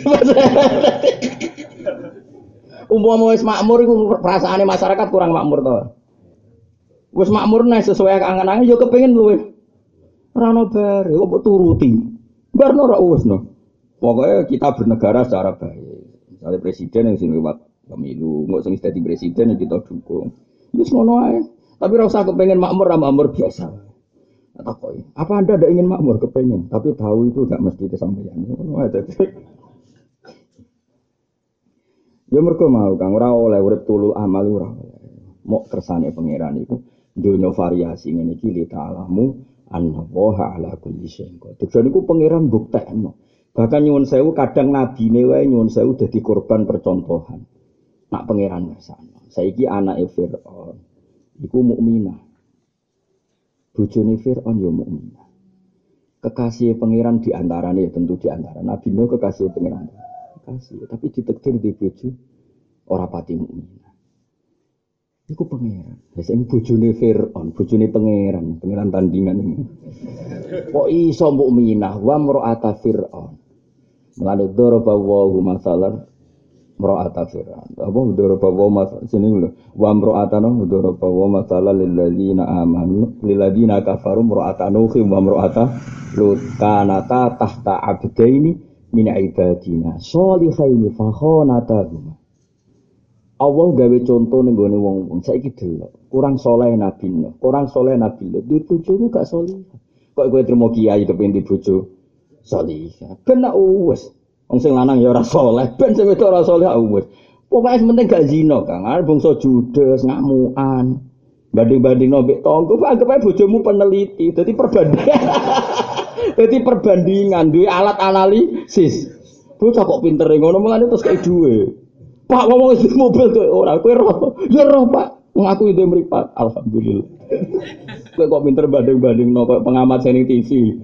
Umpama wis makmur iku perasaane masyarakat kurang makmur to. Wis makmur nek sesuai angan-angan ya kepengin luwe. Ora ono bare kok mbok turuti. Barno ora usno. Pokoknya kita bernegara secara baik. Misalnya presiden yang sing lewat pemilu, nggak sing jadi presiden yang kita dukung. Wis ngono ae. Tapi rasa kepengen makmur makmur biasa. Takoi. Apa anda ada ingin makmur kepengen? Tapi tahu itu gak mesti kesampaian. Ya mereka mau kang ora oleh urip tulu amal ora oleh. Mau kersane pangeran iku dunia variasi ngene iki li ta'lamu anna waha ala kulli syai'in qadir. Jadi ku pangeran. Bahkan nyuwun sewu kadang nabi wae nyuwun sewu dadi korban percontohan. Nak pangeran sana. Saiki anake Firaun iku mukminah. Bojone Firaun ya mukminah. Kekasih pangeran di antaranya tentu di antara Nabi Nuh kekasih pangeran. Kekasih, tapi ditektir di bojo ora pati mukminah. Iku pangeran. Sing bojone Firaun, bojone pangeran, pangeran tandingan ini. Kok iso mukminah wa mar'ata Firaun. Mulane daraba wa masalah mro'ata fir'aun. Apa daraba wa mas sini lho. Wa mro'atana daraba wa masala lil ladzina amanu lil ladzina kafaru mro'ata nuhi wa mro'ata lut kanata tahta abdaini min ibadina sholihaini fa khanatahuma. Allah gawe contoh ning gone wong-wong saiki delok. Kurang soleh nabi Nuh, kurang soleh nabi Lut. Di bojoku gak soleh. Kok kowe trimo kiai kepen di bojo soleh. Ben nak wis Wong sing lanang ya ora saleh, ben sing wedok ora saleh wis. Pokoke penting gak zina, Kang. Arep bangsa judes, ngamukan. Banding-banding nombek tonggo, anggap aja bojomu peneliti. Jadi perbandingan. Jadi perbandingan, duwe alat analisis. Bocah kok pinter ngono mulane terus kayak duwe. Pak ngomong di mobil tuh ora kowe roh. Ya roh, Pak. Ngaku itu meripat. Alhamdulillah. kowe kok pinter banding-banding no pengamat seni TV.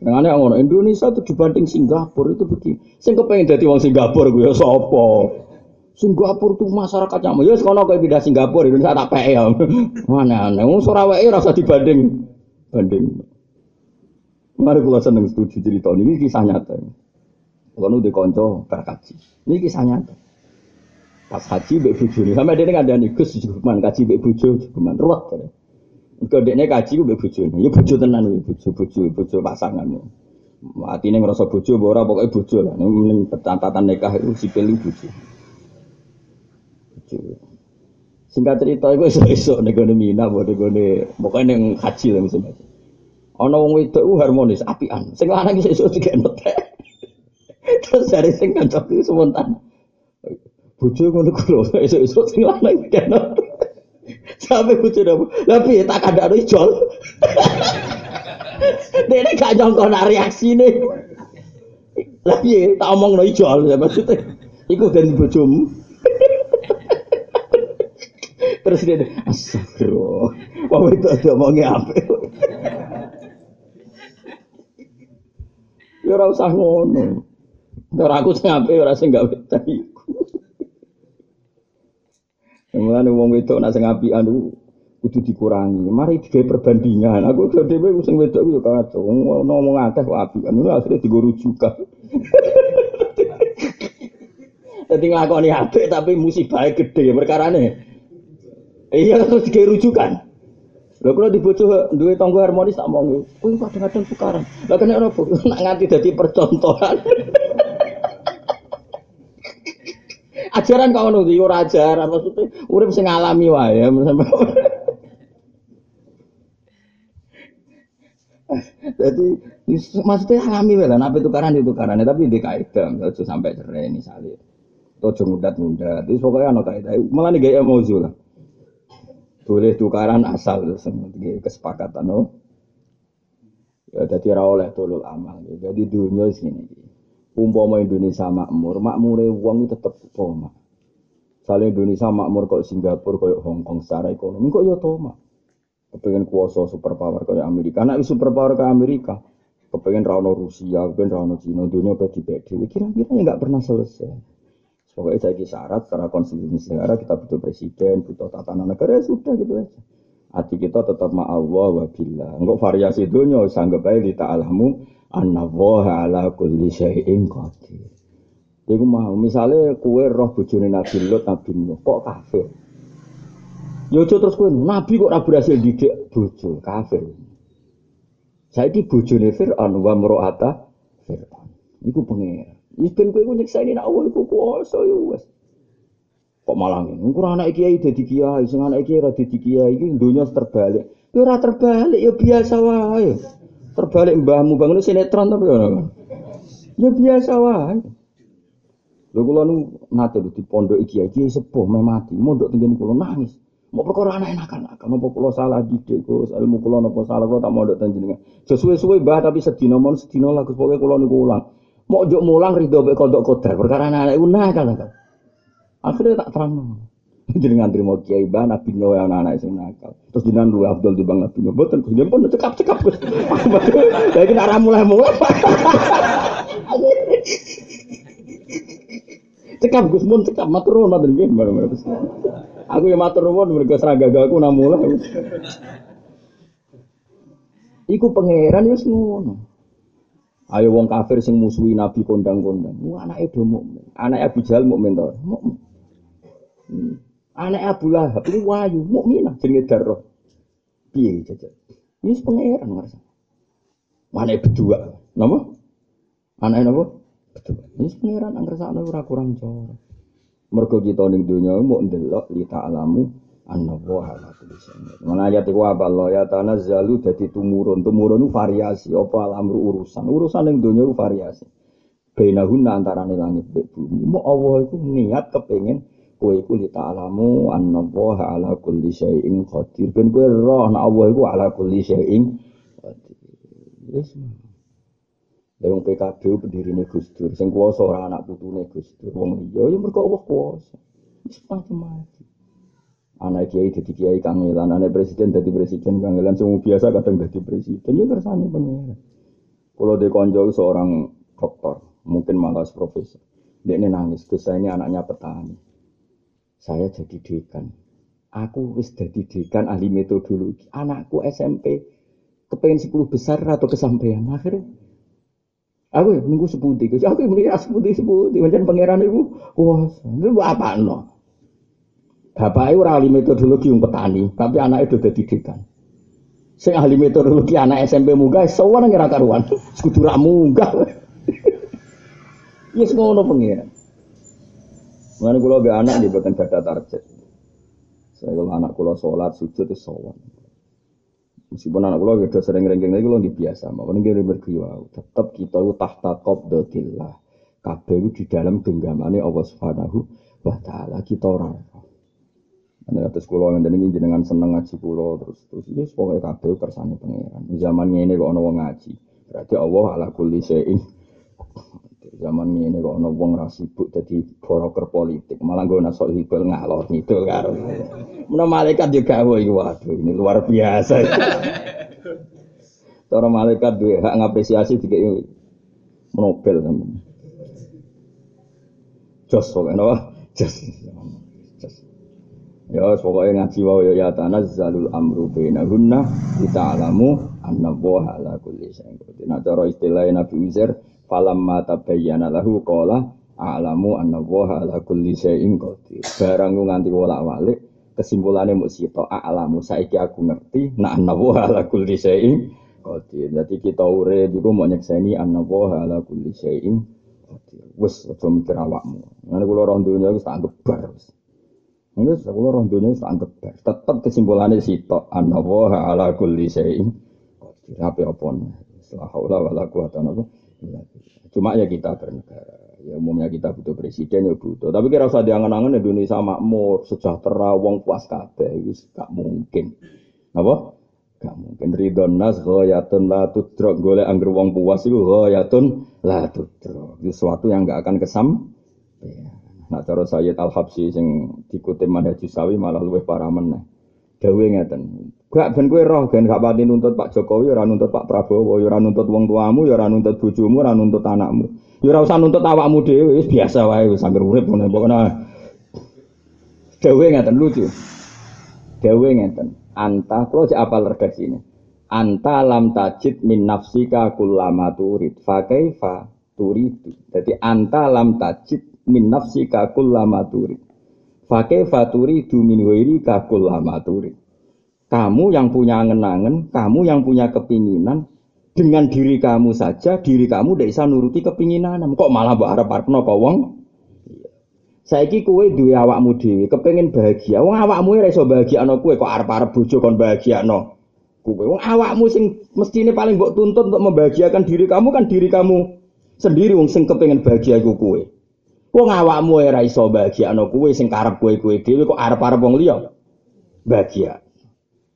Yang ngono Indonesia itu dibanding Singapura itu begini. Sing kepengen jadi wong Singapura gue ya sapa? Singapura tuh masyarakatnya mau ya sekolah kayak pindah Singapura Indonesia tak pe ya. Mana aneh. Wong Surabaya rasa dibanding banding. Mari kula seneng setuju cerita ini kisah nyata. Kalau udah konco berkaji. Ini kisah nyata. Pas haji mbek bojone. Sampe dene kandhani Gus cuman kaji mbek bojo cuman ruwet. Engko dekne kaji ku mbek bojone. Ya bojo tenan iki, bojo-bojo, bojo pasangan. Atine ngrasa bojo apa ora pokoke bojo lah. Ning catatan nikah itu sipil bojo. Bojo. Singkat cerita iku esuk-esuk ning gone Mina ning gone pokoke ning haji lah mesti. Ana wong wedok ku harmonis, apian. Sing lanang esuk digekno teh. Terus dari sing kancok itu spontan. Bojo ngono ku lho, esuk-esuk sing lanang digekno. Sampai bojone apa? Lah piye tak kandakno ijol. Dene gak nyangka nak reaksine. Lah piye tak omongno ijol ya maksudnya. Iku dan bojomu. Terus dia, astagfirullah. Wah itu ada omongnya apa? Ya ora usah ngono. Ora aku sing apik ora sing gawe iku. Mulane wong wedok nak sing apian iku kudu dikurangi. Mari digawe perbandingan. Aku dhewe sing wedok ku yo kacau. Ngomong akeh kok apian. Ngono akhirnya digo rujukan. Jadi nglakoni apik tapi musibahnya gede perkarane. Iya terus digawe rujukan. Lha kula dibojo duwe tangga harmonis tak mong. Kuwi kadang-kadang tukaran. Lah kena apa? Nak nganti dadi percontohan. ajaran kau ngono yo ora ajaran maksudnya urip sing alami wae Jadi maksudnya alami lah, nabi tukaran itu tukaran, tapi di aja sampai cerai misalnya, atau mudat mudat, itu pokoknya anak kaidah, malah nih gaya mau lah, boleh tukaran asal, kesepakatan, no. Ya, jadi rawoleh tulul amal, jadi dunia sini umpama Indonesia makmur, makmure itu tetap toma. Saling Indonesia makmur kok Singapura kok Hong Kong secara ekonomi kok ya toma. Kepengen kuasa superpower kayak Amerika, anak superpower kayak Amerika. Kepengen rano Rusia, kepengen rano Cina, dunia bedi. Kira-kira ya nggak pernah selesai. Pokoknya saya syarat secara konstitusi negara kita butuh presiden, butuh tatanan negara ya sudah gitu aja. Hati kita tetap ma'allah wa billah. Enggak variasi dunia, sanggup aja di ta'alamu Anna woha ala kulli syai'in qadir. Iku mau misalnya kue roh bojone Nabi Lut Nabi Nuh kok kafir. Yo ya terus kue Nabi kok ora berhasil didik bojo kafir. Saiki bojone Fir'aun wa mro'ata Fir'aun. Iku pengen. Wis ben kowe nyeksaini nek Allah iku kuwasa yo wis. Kok malah ngene. Engko anak kiai dadi kiai, sing anak kiai ora dadi kiai iki donya terbalik. Yo ora terbalik, yo biasa wae. Terbalik mbahmu bangun sinetron tapi ono. Ya biasa wae. Lho kula nu nate di pondok iki iki sepuh meh mati, mondok tenggene kula nangis. Mau perkara anak enakan akan apa kula salah didik Gus, ilmu kula napa salah kula tak mondok ten jenengan. Sesuwe-suwe mbah tapi sedina mon sedina lah Gus pokoke kula niku ulang. Mau njuk mulang rido mek kodok kodar perkara anak iku nakal nakal. Akhirnya tak terang. jenengan terima kiai ban nabi no yang anak sing nakal. Terus jenengan lu Abdul di bang nabi no boten kus pun cekap cekap lagi nak mulai mulai cekap gus mun cekap matur nuwun matur nggih aku yang matur nuwun mergo seragaga aku namula iku pangeran ya ngono Ayo wong kafir sing musuhi Nabi kondang-kondang. Wah anake do mukmin. Anake Abu Jahal mukmin to. Mukmin. Hmm. Anak Abu Lahab ini wayu, mukminah jenenge darah. Piye? Ini pangeran ngerasa. Mana berdua? Nama? Anak napa? Berdua. Ini pangeran ngerasa ora kurang cor. Mergo kita ning donya mau ndelok li anna wa ala kulli syai'in. Mana ayat iku apa Allah ya tanazzalu dadi tumurun. Tumurun itu variasi apa alamru urusan. Urusan ning donya itu variasi. Bainahunna antarane langit bumi. Mau Allah itu niat kepengen kowe iku li ta'lamu anna Allah ala kulli syai'in qadir. Ben kowe roh nek Allah iku ala kulli syai'in qadir. Wis. Wong PKB pendirine Gus Dur, sing kuwasa ora anak putune Gus Dur. Wong liya ya mergo Allah kuwasa. Wis macam-macam. Anak kiai jadi kiai kangelan, anak presiden jadi presiden kangelan, semua biasa kadang jadi presiden, ya kersane pengen. Kalau di konjol seorang dokter, mungkin malah profesor, dia ini nangis, Gus saya ini anaknya petani saya jadi dekan. Aku wis jadi dekan ahli metodologi. Anakku SMP kepengen 10 besar atau kesampaian akhirnya aku ya nunggu seputih aku ya mending seputih seputih macam pangeran ibu wah itu apa no bapak itu ahli metodologi yang petani tapi anak itu jadi dekan sing ahli metodologi anak SMP munggah sewan ngira karuan sekutu munggah yes ngono pangeran Mengenai kulo be anak di buatan gada target. Saya kalau anak kulo sholat sujud itu sowan. Meskipun anak kulo gede sering rengking lagi kulo biasa, mau nih gini berkiwa. Tetap kita itu tahta qabdatillah. Kabeh itu di dalam genggamannya Allah Subhanahu wa taala kita orang. Nek atus kula ngenten iki jenengan seneng ngaji kula terus terus wis pokoke kabeh kersane pangeran. Zaman ngene kok wong ngaji. Berarti Allah ala kulli syai'in. Zaman ngene kok ana wong ra sibuk dadi broker politik, malah nggo nasok hibel ngalor ngidul karo. Menawa malaikat gawe iki waduh ini luar biasa. Cara malaikat duwe hak ngapresiasi dikek Nobel sampeyan. Jos kok ana jos. Ya pokoknya ngaji wae ya ya tanazzalul amru bainahunna kita alamu anna wa ala kulli syai'in. Nah cara istilah Nabi Uzair falamma tabayyana lahu qala a'lamu anna wa ala kulli syai'in qadir. Barang nganti wolak-walik kesimpulannya muk sito a'lamu saiki aku ngerti nak anna wa ala kulli syai'in. Jadi kita urip iku mau nyekseni anna wa ala kulli syai'in qadir. Wis aja mikir awakmu. Ngene kula roh donya wis tak. Enggak, saya roh dunia itu anggap bar. Tetap kesimpulannya sitok. Anna wa ala kulli syai'in. Qadir apa apa Setelah haula wala quwata. Cuma ya kita bernegara. Ya umumnya kita butuh presiden ya butuh. Tapi kira usah diangan-angan Indonesia makmur, sejahtera, wong puas kabeh itu gak mungkin. Apa? Gak mungkin ridon nas ghayatun la tudrok golek angger wong puas itu ghayatun la tudrok. Itu sesuatu yang gak akan kesam. Ya. Nah cara Sayyid Al Habsyi sing dikutip Manhajus Sawi malah luwih parah meneh. Dawe ngeten. Gak ben kowe roh ben gak pati nuntut Pak Jokowi ora nuntut Pak Prabowo, ya ora nuntut wong tuamu, ya ora nuntut bojomu, ora nuntut anakmu. Ya ora usah nuntut awakmu dhewe, wis biasa wae wis anggere urip ngene pokoknya. Dawe ngeten lucu. Dawe ngeten. Anta kula cek apal redaksine. Anta lam tajid min nafsika kullama turid. Fa kaifa turidu. Jadi anta lam tajid min nafsi kakul lama turid. Fakih faturi du min wairi kakul lama turid. Kamu yang punya angen-angen, kamu yang punya kepinginan, dengan diri kamu saja, diri kamu tidak bisa nuruti kepinginan. Kok malah mbak harap harap kok wong? Saiki kue duwe awakmu dhewe, kepengin bahagia. Wong awakmu ora iso bahagia ana kue kok arep-arep bojo kon bahagia no. Kue wong awakmu sing mestine paling mbok tuntut untuk membahagiakan diri kamu kan diri kamu sendiri wong sing kepengin bahagia kue. Wong awakmu ora iso bahagiakno kowe sing karep kowe-kowe dhewe kok arep-arep wong liya. Bahagia.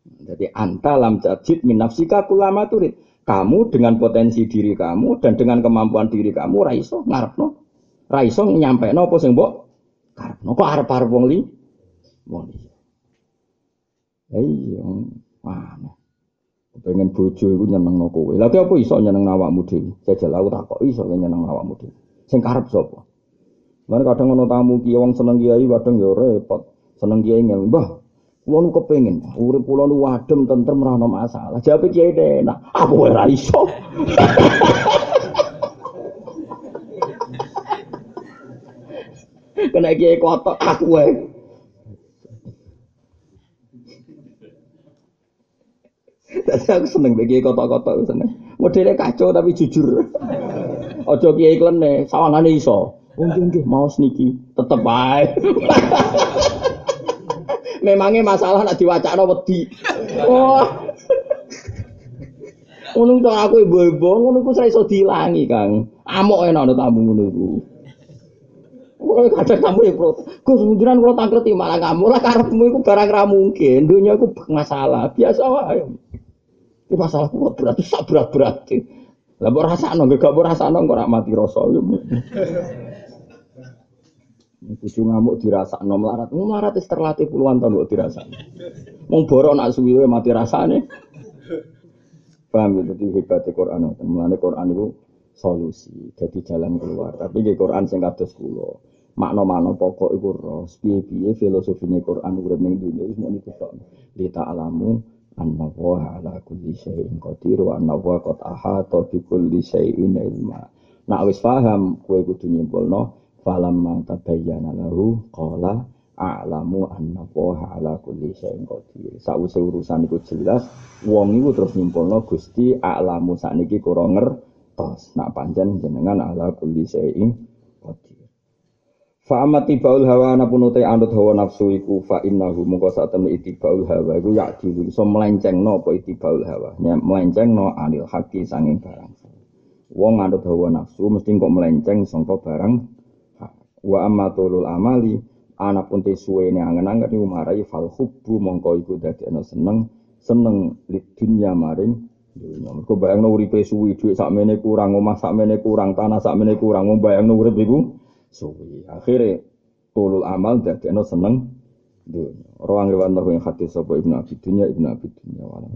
Jadi anta lam jadid min nafsika kulama turid. Kamu dengan potensi diri kamu dan dengan kemampuan diri kamu ora iso ngarepno. Ora iso nyampekno apa sing mbok karepno. Kok arep-arep wong li? Wong liya. Iya, aneh. Pengen bojo iku nyenengno kowe. Lha apa iso nyeneng awakmu dhewe? Jajal aku takok iso nyeneng awakmu dhewe. Sing karep sapa? Mana kadang ono tamu kiai wong seneng kiai kadang ya repot. Seneng kiai ngel, "Mbah, kula nu kepengin urip kula nu wadem tentrem ora ono masalah." Jawab kiai enak, "Aku ora iso." Kena kiai kotok aku wae. Tapi aku seneng bagi kotok-kotok seneng. Modelnya kacau tapi jujur. Ojo kiai klene, sawangane iso. Mungkin nggih mau niki tetep baik. Memangnya masalah nak diwacana wedi. Wah. Ngono to aku ibu-ibu ngono ku iso dilangi, Kang. Amok enak tamu ngono iku. Kalau kadang kamu ya protes, Gus jenengan kalau tangkreti malah kamu lah karepmu itu barang ra mungkin, dunia itu masalah biasa wae. Ini masalah sak berat berarti. Lah mbok rasakno, gak rasakno kok ora mati rasa. Bojo ngamuk dirasakno melarat. Melarat wis terlatih puluhan tahun kok dirasakno. Wong borok nak suwi mati rasane. Paham ya, jadi hebatnya Quran. Mulane Quran itu solusi, jadi jalan keluar. Tapi di Quran sing kados kula. Makna-makna pokok iku ro, piye-piye filosofine Quran urip ning dunya wis mung niku tok. Li ta'lamu anna wa ala kulli syai'in qadir wa anna wa qad ahata bi kulli syai'in ilma. Nak wis paham kowe kudu nyimpulno falamma tabayyana lahu qala a'lamu anna ala kulli syai'in qadir. Sawise urusan iku jelas, wong iku terus nyimpulno Gusti a'lamu sakniki kurang ngertos. Nak pancen jenengan ala kulli syai'in qadir. Fa amati baul hawa anapun utai anut hawa nafsu iku fa innahu mongko sak temne itibaul hawa iku yak dilu iso melencengno apa itibaul hawa. Ya melencengno anil haki sanging barang. Wong anut hawa nafsu mesti kok melenceng sangka barang wa amma tulul amali anak pun suwe ne angen-angen iku marai fal hubbu mongko iku dadekno seneng seneng lid dunya maring dunya. Mergo bayangno uripe suwi dhuwit sakmene kurang, omah sakmene kurang, tanah sakmene kurang, wong bayangno urip iku suwi. Akhire tulul amal dadekno seneng dunya. Rawang riwayat yang hadis sapa Ibnu Abi Dunya Ibnu Abi Dunya wala.